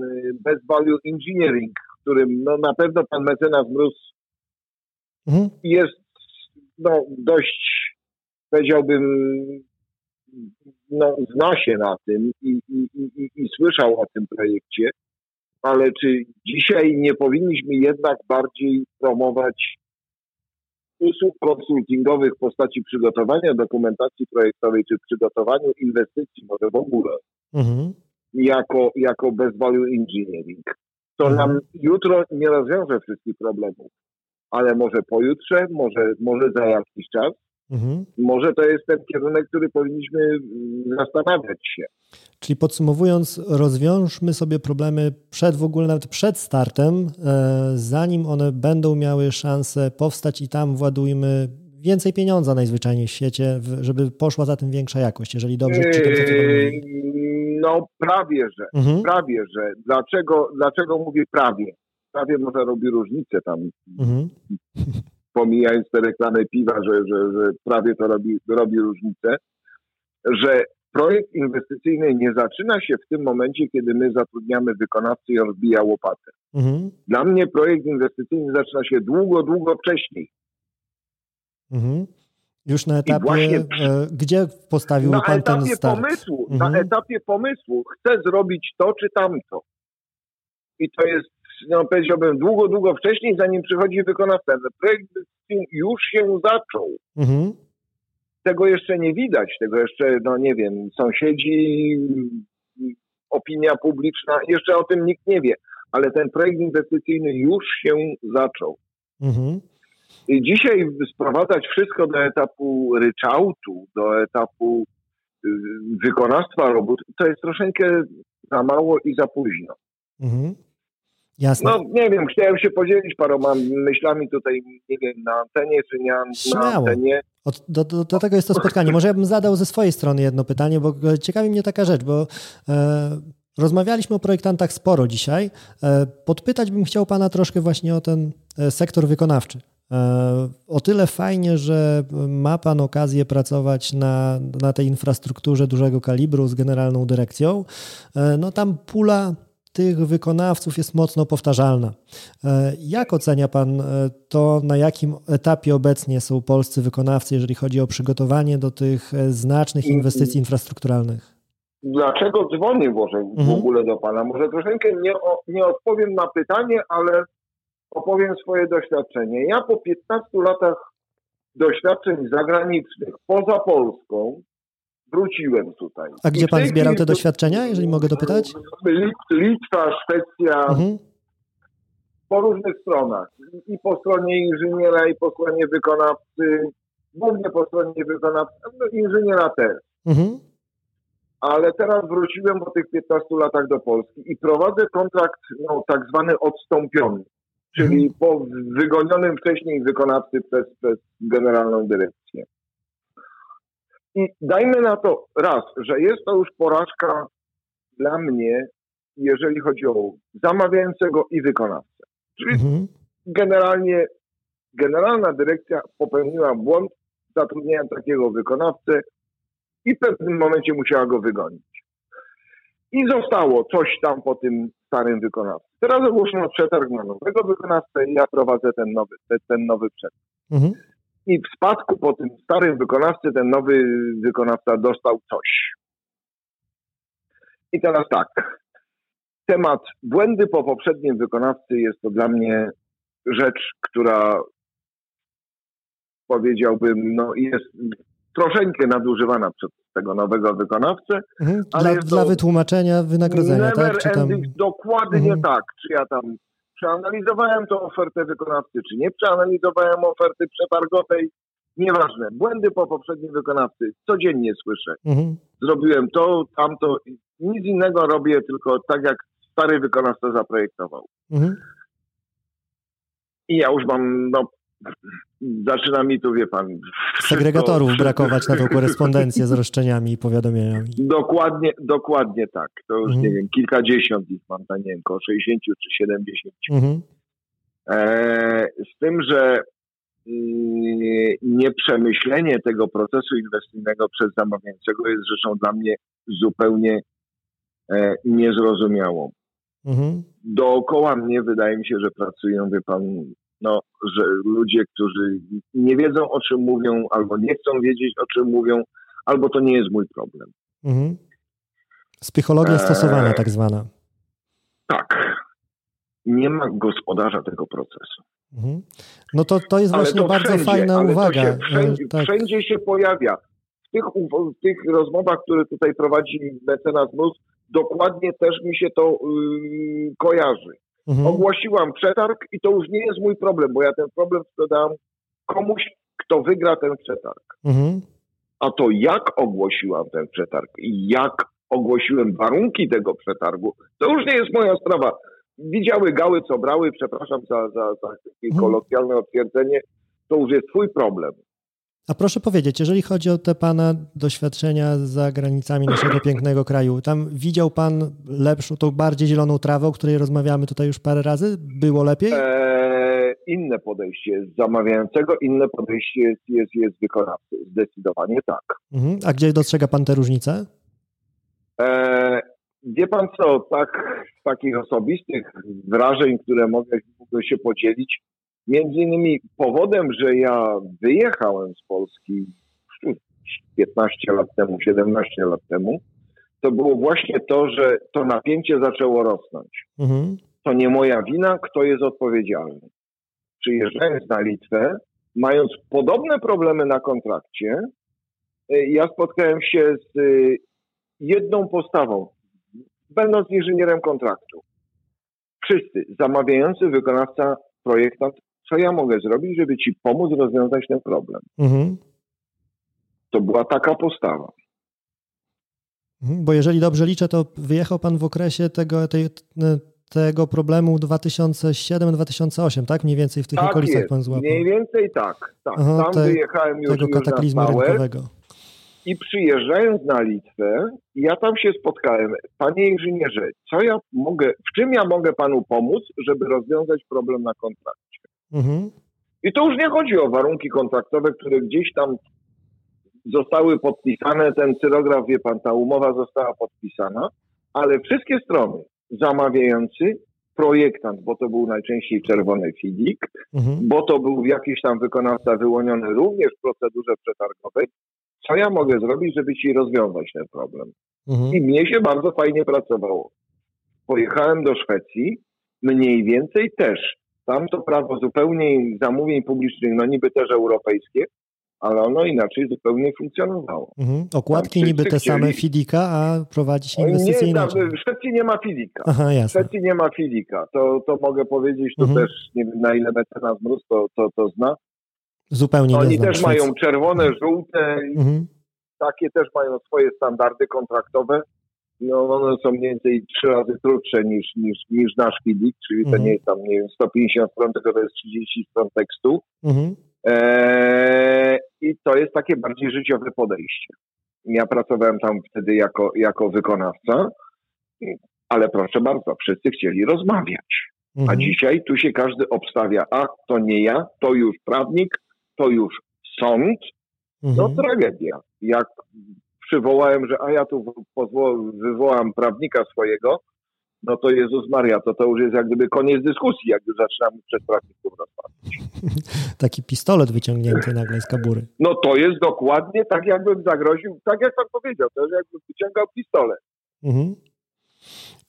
best value engineering, którym no, na pewno pan mecenas Mróz mhm. jest no, dość, powiedziałbym, no, zna się na tym i, i, i, i słyszał o tym projekcie, ale czy dzisiaj nie powinniśmy jednak bardziej promować usług konsultingowych w postaci przygotowania dokumentacji projektowej czy przygotowaniu inwestycji, może w ogóle, mhm. jako, jako best value engineering. To mhm. nam jutro nie rozwiąże wszystkich problemów ale może pojutrze, może, może za jakiś czas. Mhm. Może to jest ten kierunek, który powinniśmy zastanawiać się. Czyli podsumowując, rozwiążmy sobie problemy przed w ogóle, nawet przed startem, e, zanim one będą miały szansę powstać i tam władujmy więcej pieniądza najzwyczajniej w świecie, żeby poszła za tym większa jakość, jeżeli dobrze czytam. Yy, no prawie, że. Mhm. Prawie, że. Dlaczego, dlaczego mówię prawie? Prawie może robi różnicę tam. Mhm. Pomijając te reklamy piwa, że, że, że prawie to robi, robi różnicę, że projekt inwestycyjny nie zaczyna się w tym momencie, kiedy my zatrudniamy wykonawcę i rozbija łopatę. Mhm. Dla mnie projekt inwestycyjny zaczyna się długo, długo wcześniej. Mhm. Już na etapie, właśnie, e, gdzie postawił na pan ten start? Pomysłu, mhm. Na etapie pomysłu chcę zrobić to czy tamto. I to jest no powiedziałbym, długo, długo wcześniej, zanim przychodzi wykonawca. Projekt już się zaczął. Mhm. Tego jeszcze nie widać, tego jeszcze, no nie wiem, sąsiedzi, opinia publiczna, jeszcze o tym nikt nie wie, ale ten projekt inwestycyjny już się zaczął. Mhm. I dzisiaj sprowadzać wszystko do etapu ryczałtu, do etapu y, wykonawstwa robót, to jest troszeczkę za mało i za późno. Mhm. Jasne. No nie wiem, chciałem się podzielić paroma myślami tutaj, nie wiem, na antenie czy nie na antenie. Od, do, do, do, tego jest to spotkanie. Może ja bym zadał ze swojej strony jedno pytanie, bo ciekawi mnie taka rzecz, bo e, rozmawialiśmy o projektantach sporo dzisiaj. E, podpytać bym chciał Pana troszkę właśnie o ten e, sektor wykonawczy. E, o tyle fajnie, że ma Pan okazję pracować na, na tej infrastrukturze dużego kalibru z generalną dyrekcją. E, no tam pula tych wykonawców jest mocno powtarzalna. E, jak ocenia Pan e, to, na jakim etapie obecnie są polscy wykonawcy, jeżeli chodzi o przygotowanie do tych e, znacznych inwestycji infrastrukturalnych? Dlaczego dzwonię może w mhm. ogóle do Pana? Może troszeczkę nie, nie odpowiem na pytanie, ale opowiem swoje doświadczenie. Ja po 15 latach doświadczeń zagranicznych poza Polską wróciłem tutaj. A gdzie pan zbierał te doświadczenia, jeżeli mogę dopytać? Litwa, Szwecja, mhm. po różnych stronach. I po stronie inżyniera, i po stronie wykonawcy, głównie po stronie wykonawcy, no inżyniera też. Mhm. Ale teraz wróciłem po tych 15 latach do Polski i prowadzę kontrakt no, tak zwany odstąpiony, czyli mhm. po wygonionym wcześniej wykonawcy przez, przez generalną dyrekcję. I dajmy na to raz, że jest to już porażka dla mnie, jeżeli chodzi o zamawiającego i wykonawcę. Czyli mhm. generalnie generalna dyrekcja popełniła błąd, zatrudniając takiego wykonawcę i w pewnym momencie musiała go wygonić. I zostało coś tam po tym starym wykonawcy. Teraz ogłoszono przetarg na nowego wykonawcę i ja prowadzę ten nowy, ten nowy przetarg. Mhm i w spadku po tym starym wykonawcy ten nowy wykonawca dostał coś. I teraz tak. temat błędy po poprzednim wykonawcy jest to dla mnie rzecz, która powiedziałbym, no jest troszeczkę nadużywana przez tego nowego wykonawcę. Mhm. Dla, dla wytłumaczenia wynagrodzenia, tak? Czy tam... Dokładnie mhm. tak. Czy ja tam przeanalizowałem tą ofertę wykonawcy, czy nie przeanalizowałem oferty przetargowej, nieważne. Błędy po poprzednim wykonawcy codziennie słyszę. Mhm. Zrobiłem to, tamto, nic innego robię, tylko tak jak stary wykonawca zaprojektował. Mhm. I ja już mam, no, zaczyna mi tu, wie pan... Segregatorów to... brakować na tą korespondencję z roszczeniami i powiadomieniami. Dokładnie, dokładnie tak. To już, mhm. nie wiem, kilkadziesiąt ich mam, tam, nie wiem, około 60 czy 70. Mhm. E, z tym, że mm, nieprzemyślenie tego procesu inwestycyjnego przez zamawiającego jest rzeczą dla mnie zupełnie e, niezrozumiałą. Mhm. Dookoła mnie wydaje mi się, że pracują, wie pan, no, że ludzie, którzy nie wiedzą o czym mówią, albo nie chcą wiedzieć o czym mówią, albo to nie jest mój problem. Mhm. Psychologia eee, stosowana, tak zwana. Tak. Nie ma gospodarza tego procesu. Mhm. No to, to jest właśnie to bardzo wszędzie, fajna uwaga. Się wszędzie, tak. wszędzie, się pojawia. W tych, w tych rozmowach, które tutaj prowadzi mecenas Mus, dokładnie też mi się to yy, kojarzy. Mhm. Ogłosiłam przetarg i to już nie jest mój problem, bo ja ten problem sprzedam komuś, kto wygra ten przetarg. Mhm. A to jak ogłosiłam ten przetarg i jak ogłosiłem warunki tego przetargu, to już nie jest moja sprawa. Widziały gały, co brały, przepraszam za, za, za takie mhm. kolokwialne otwierdzenie, to już jest twój problem. A proszę powiedzieć, jeżeli chodzi o te Pana doświadczenia za granicami naszego pięknego kraju, tam widział Pan lepszą, tą bardziej zieloną trawę, o której rozmawiamy tutaj już parę razy? Było lepiej? Eee, inne podejście jest zamawiającego, inne podejście jest, jest, jest wykonawcy. Zdecydowanie tak. Mhm. A gdzie dostrzega Pan te różnice? Eee, wie Pan co, tak z takich osobistych wrażeń, które mogę, mogę się podzielić, Między innymi powodem, że ja wyjechałem z Polski 15 lat temu, 17 lat temu, to było właśnie to, że to napięcie zaczęło rosnąć. Mhm. To nie moja wina, kto jest odpowiedzialny. Przyjeżdżając na Litwę, mając podobne problemy na kontrakcie, y, ja spotkałem się z y, jedną postawą, będąc inżynierem kontraktu. Wszyscy, zamawiający wykonawca, projektant, co ja mogę zrobić, żeby ci pomóc rozwiązać ten problem. Mhm. To była taka postawa. Mhm, bo jeżeli dobrze liczę, to wyjechał pan w okresie tego, tej, tego problemu 2007-2008, tak? Mniej więcej w tych tak okolicach jest. pan złapał. Mniej więcej tak. tak. Aha, Tam te, wyjechałem już, tego kataklizmu już rynkowego. I przyjeżdżając na Litwę, ja tam się spotkałem. Panie inżynierze, co ja mogę, w czym ja mogę panu pomóc, żeby rozwiązać problem na kontrakcie? Mhm. I to już nie chodzi o warunki kontraktowe, które gdzieś tam zostały podpisane. Ten cyrograf, wie pan, ta umowa została podpisana, ale wszystkie strony, zamawiający, projektant, bo to był najczęściej czerwony FIDIK, mhm. bo to był jakiś tam wykonawca wyłoniony również w procedurze przetargowej. Co ja mogę zrobić, żeby ci rozwiązać ten problem? Mhm. I mnie się bardzo fajnie pracowało. Pojechałem do Szwecji, mniej więcej też tam to prawo zupełnie zamówień publicznych, no niby też europejskie, ale ono inaczej zupełnie funkcjonowało. Mhm. Okładki niby te chcieli... same Fidika, a prowadzi się inwestycje nie, tam, W Szwecji nie ma Fidika. Aha, w Szwecji nie ma Fidika. To, to mogę powiedzieć, to mhm. też nie wiem na ile mecenas Mróz to, to, to zna. Zupełnie Oni nie też mają czerwone, żółte, mhm. takie też mają swoje standardy kontraktowe no one są mniej więcej trzy razy krótsze niż, niż, niż nasz filik, czyli to mhm. nie jest tam, nie wiem, 150 stron, tylko to jest 30 stron tekstu. Mhm. Eee, I to jest takie bardziej życiowe podejście. Ja pracowałem tam wtedy jako, jako wykonawca, ale proszę bardzo, wszyscy chcieli rozmawiać. Mhm. A dzisiaj tu się każdy obstawia, a to nie ja, to już prawnik, to już sąd. No mhm. tragedia. Jak przywołałem, że a ja tu wywołam prawnika swojego, no to Jezus Maria, to to już jest jak gdyby koniec dyskusji, jak już zaczynamy przed prawników rozmawiać. Taki pistolet wyciągnięty nagle z kabury. No to jest dokładnie tak, jakbym zagroził, tak jak pan powiedział, to jest jakbym wyciągał pistolet. Mhm.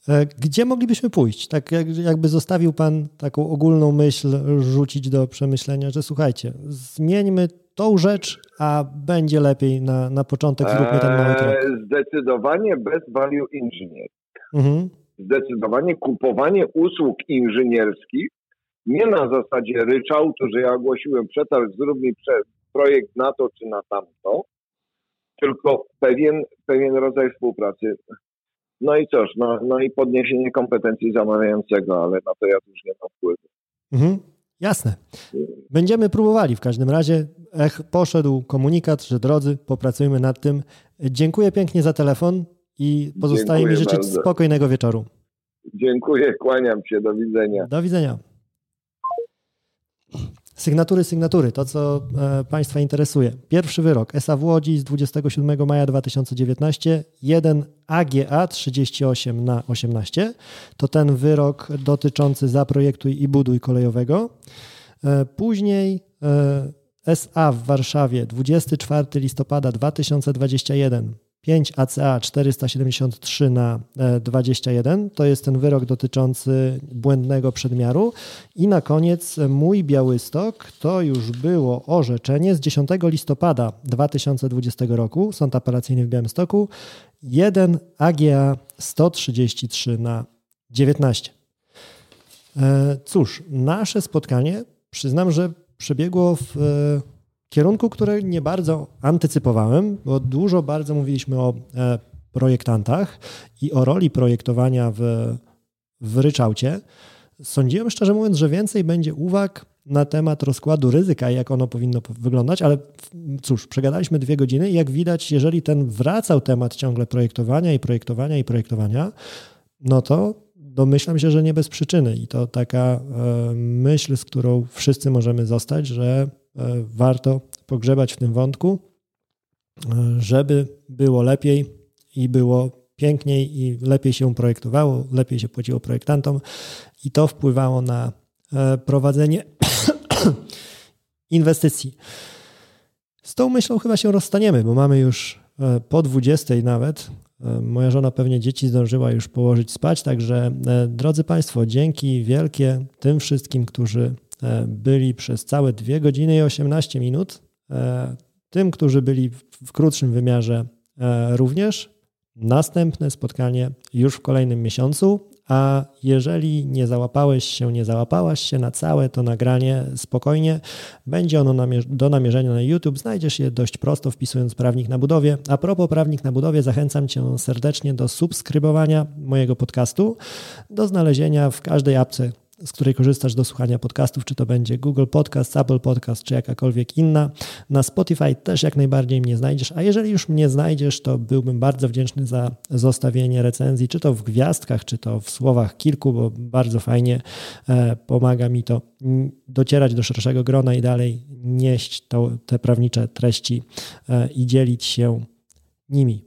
E, gdzie moglibyśmy pójść? Tak jakby zostawił Pan taką ogólną myśl rzucić do przemyślenia, że słuchajcie, zmieńmy tą rzecz, a będzie lepiej na, na początek zróbmy ten mały krok. Eee, zdecydowanie bez value engineering. Mhm. Zdecydowanie kupowanie usług inżynierskich nie na zasadzie ryczałtu, że ja ogłosiłem przetarg, zrób mi projekt na to czy na tamto, tylko pewien, pewien rodzaj współpracy. No i cóż, no, no i podniesienie kompetencji zamawiającego, ale na to ja już nie mam wpływu. Mhm. Jasne. Będziemy próbowali w każdym razie. Ech, poszedł komunikat, że drodzy, popracujmy nad tym. Dziękuję pięknie za telefon i pozostaje Dziękuję mi życzyć bardzo. spokojnego wieczoru. Dziękuję, kłaniam się, do widzenia. Do widzenia. Sygnatury, sygnatury, to co e, Państwa interesuje. Pierwszy wyrok ESA w Łodzi z 27 maja 2019, 1 AGA 38 na 18. To ten wyrok dotyczący zaprojektuj i buduj kolejowego. E, później e, SA w Warszawie 24 listopada 2021 5 ACA 473 na 21 to jest ten wyrok dotyczący błędnego przedmiaru. I na koniec mój Białystok to już było orzeczenie z 10 listopada 2020 roku, Sąd Apelacyjny w Białymstoku 1 AGA 133 na 19. E, cóż, nasze spotkanie przyznam, że przebiegło w kierunku, który nie bardzo antycypowałem, bo dużo bardzo mówiliśmy o e, projektantach i o roli projektowania w, w ryczałcie. Sądziłem szczerze mówiąc, że więcej będzie uwag na temat rozkładu ryzyka i jak ono powinno wyglądać, ale cóż, przegadaliśmy dwie godziny i jak widać, jeżeli ten wracał temat ciągle projektowania i projektowania i projektowania, no to domyślam się, że nie bez przyczyny i to taka e, myśl, z którą wszyscy możemy zostać, że warto pogrzebać w tym wątku, e, żeby było lepiej i było piękniej i lepiej się projektowało, lepiej się płaciło projektantom i to wpływało na e, prowadzenie inwestycji. Z tą myślą chyba się rozstaniemy, bo mamy już po 20 nawet. Moja żona pewnie dzieci zdążyła już położyć spać, także drodzy Państwo, dzięki wielkie tym wszystkim, którzy E, byli przez całe 2 godziny i 18 minut. E, tym, którzy byli w krótszym wymiarze e, również. Następne spotkanie już w kolejnym miesiącu, a jeżeli nie załapałeś się, nie załapałaś się na całe to nagranie, spokojnie, będzie ono do namierzenia na YouTube. Znajdziesz je dość prosto wpisując prawnik na budowie. A propos prawnik na budowie, zachęcam Cię serdecznie do subskrybowania mojego podcastu, do znalezienia w każdej apce z której korzystasz do słuchania podcastów, czy to będzie Google Podcast, Apple Podcast, czy jakakolwiek inna. Na Spotify też jak najbardziej mnie znajdziesz, a jeżeli już mnie znajdziesz, to byłbym bardzo wdzięczny za zostawienie recenzji, czy to w gwiazdkach, czy to w słowach kilku, bo bardzo fajnie e, pomaga mi to docierać do szerszego grona i dalej nieść to, te prawnicze treści e, i dzielić się nimi.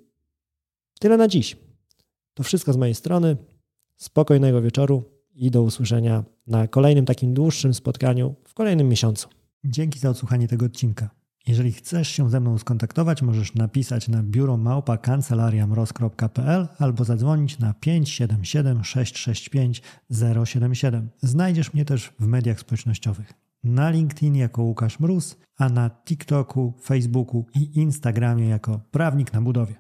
Tyle na dziś. To wszystko z mojej strony. Spokojnego wieczoru i do usłyszenia na kolejnym takim dłuższym spotkaniu w kolejnym miesiącu. Dzięki za odsłuchanie tego odcinka. Jeżeli chcesz się ze mną skontaktować, możesz napisać na biuro małpa kancelariamroz.pl albo zadzwonić na 577 665 077. Znajdziesz mnie też w mediach społecznościowych. Na LinkedIn jako Łukasz Mróz, a na TikToku, Facebooku i Instagramie jako Prawnik na Budowie.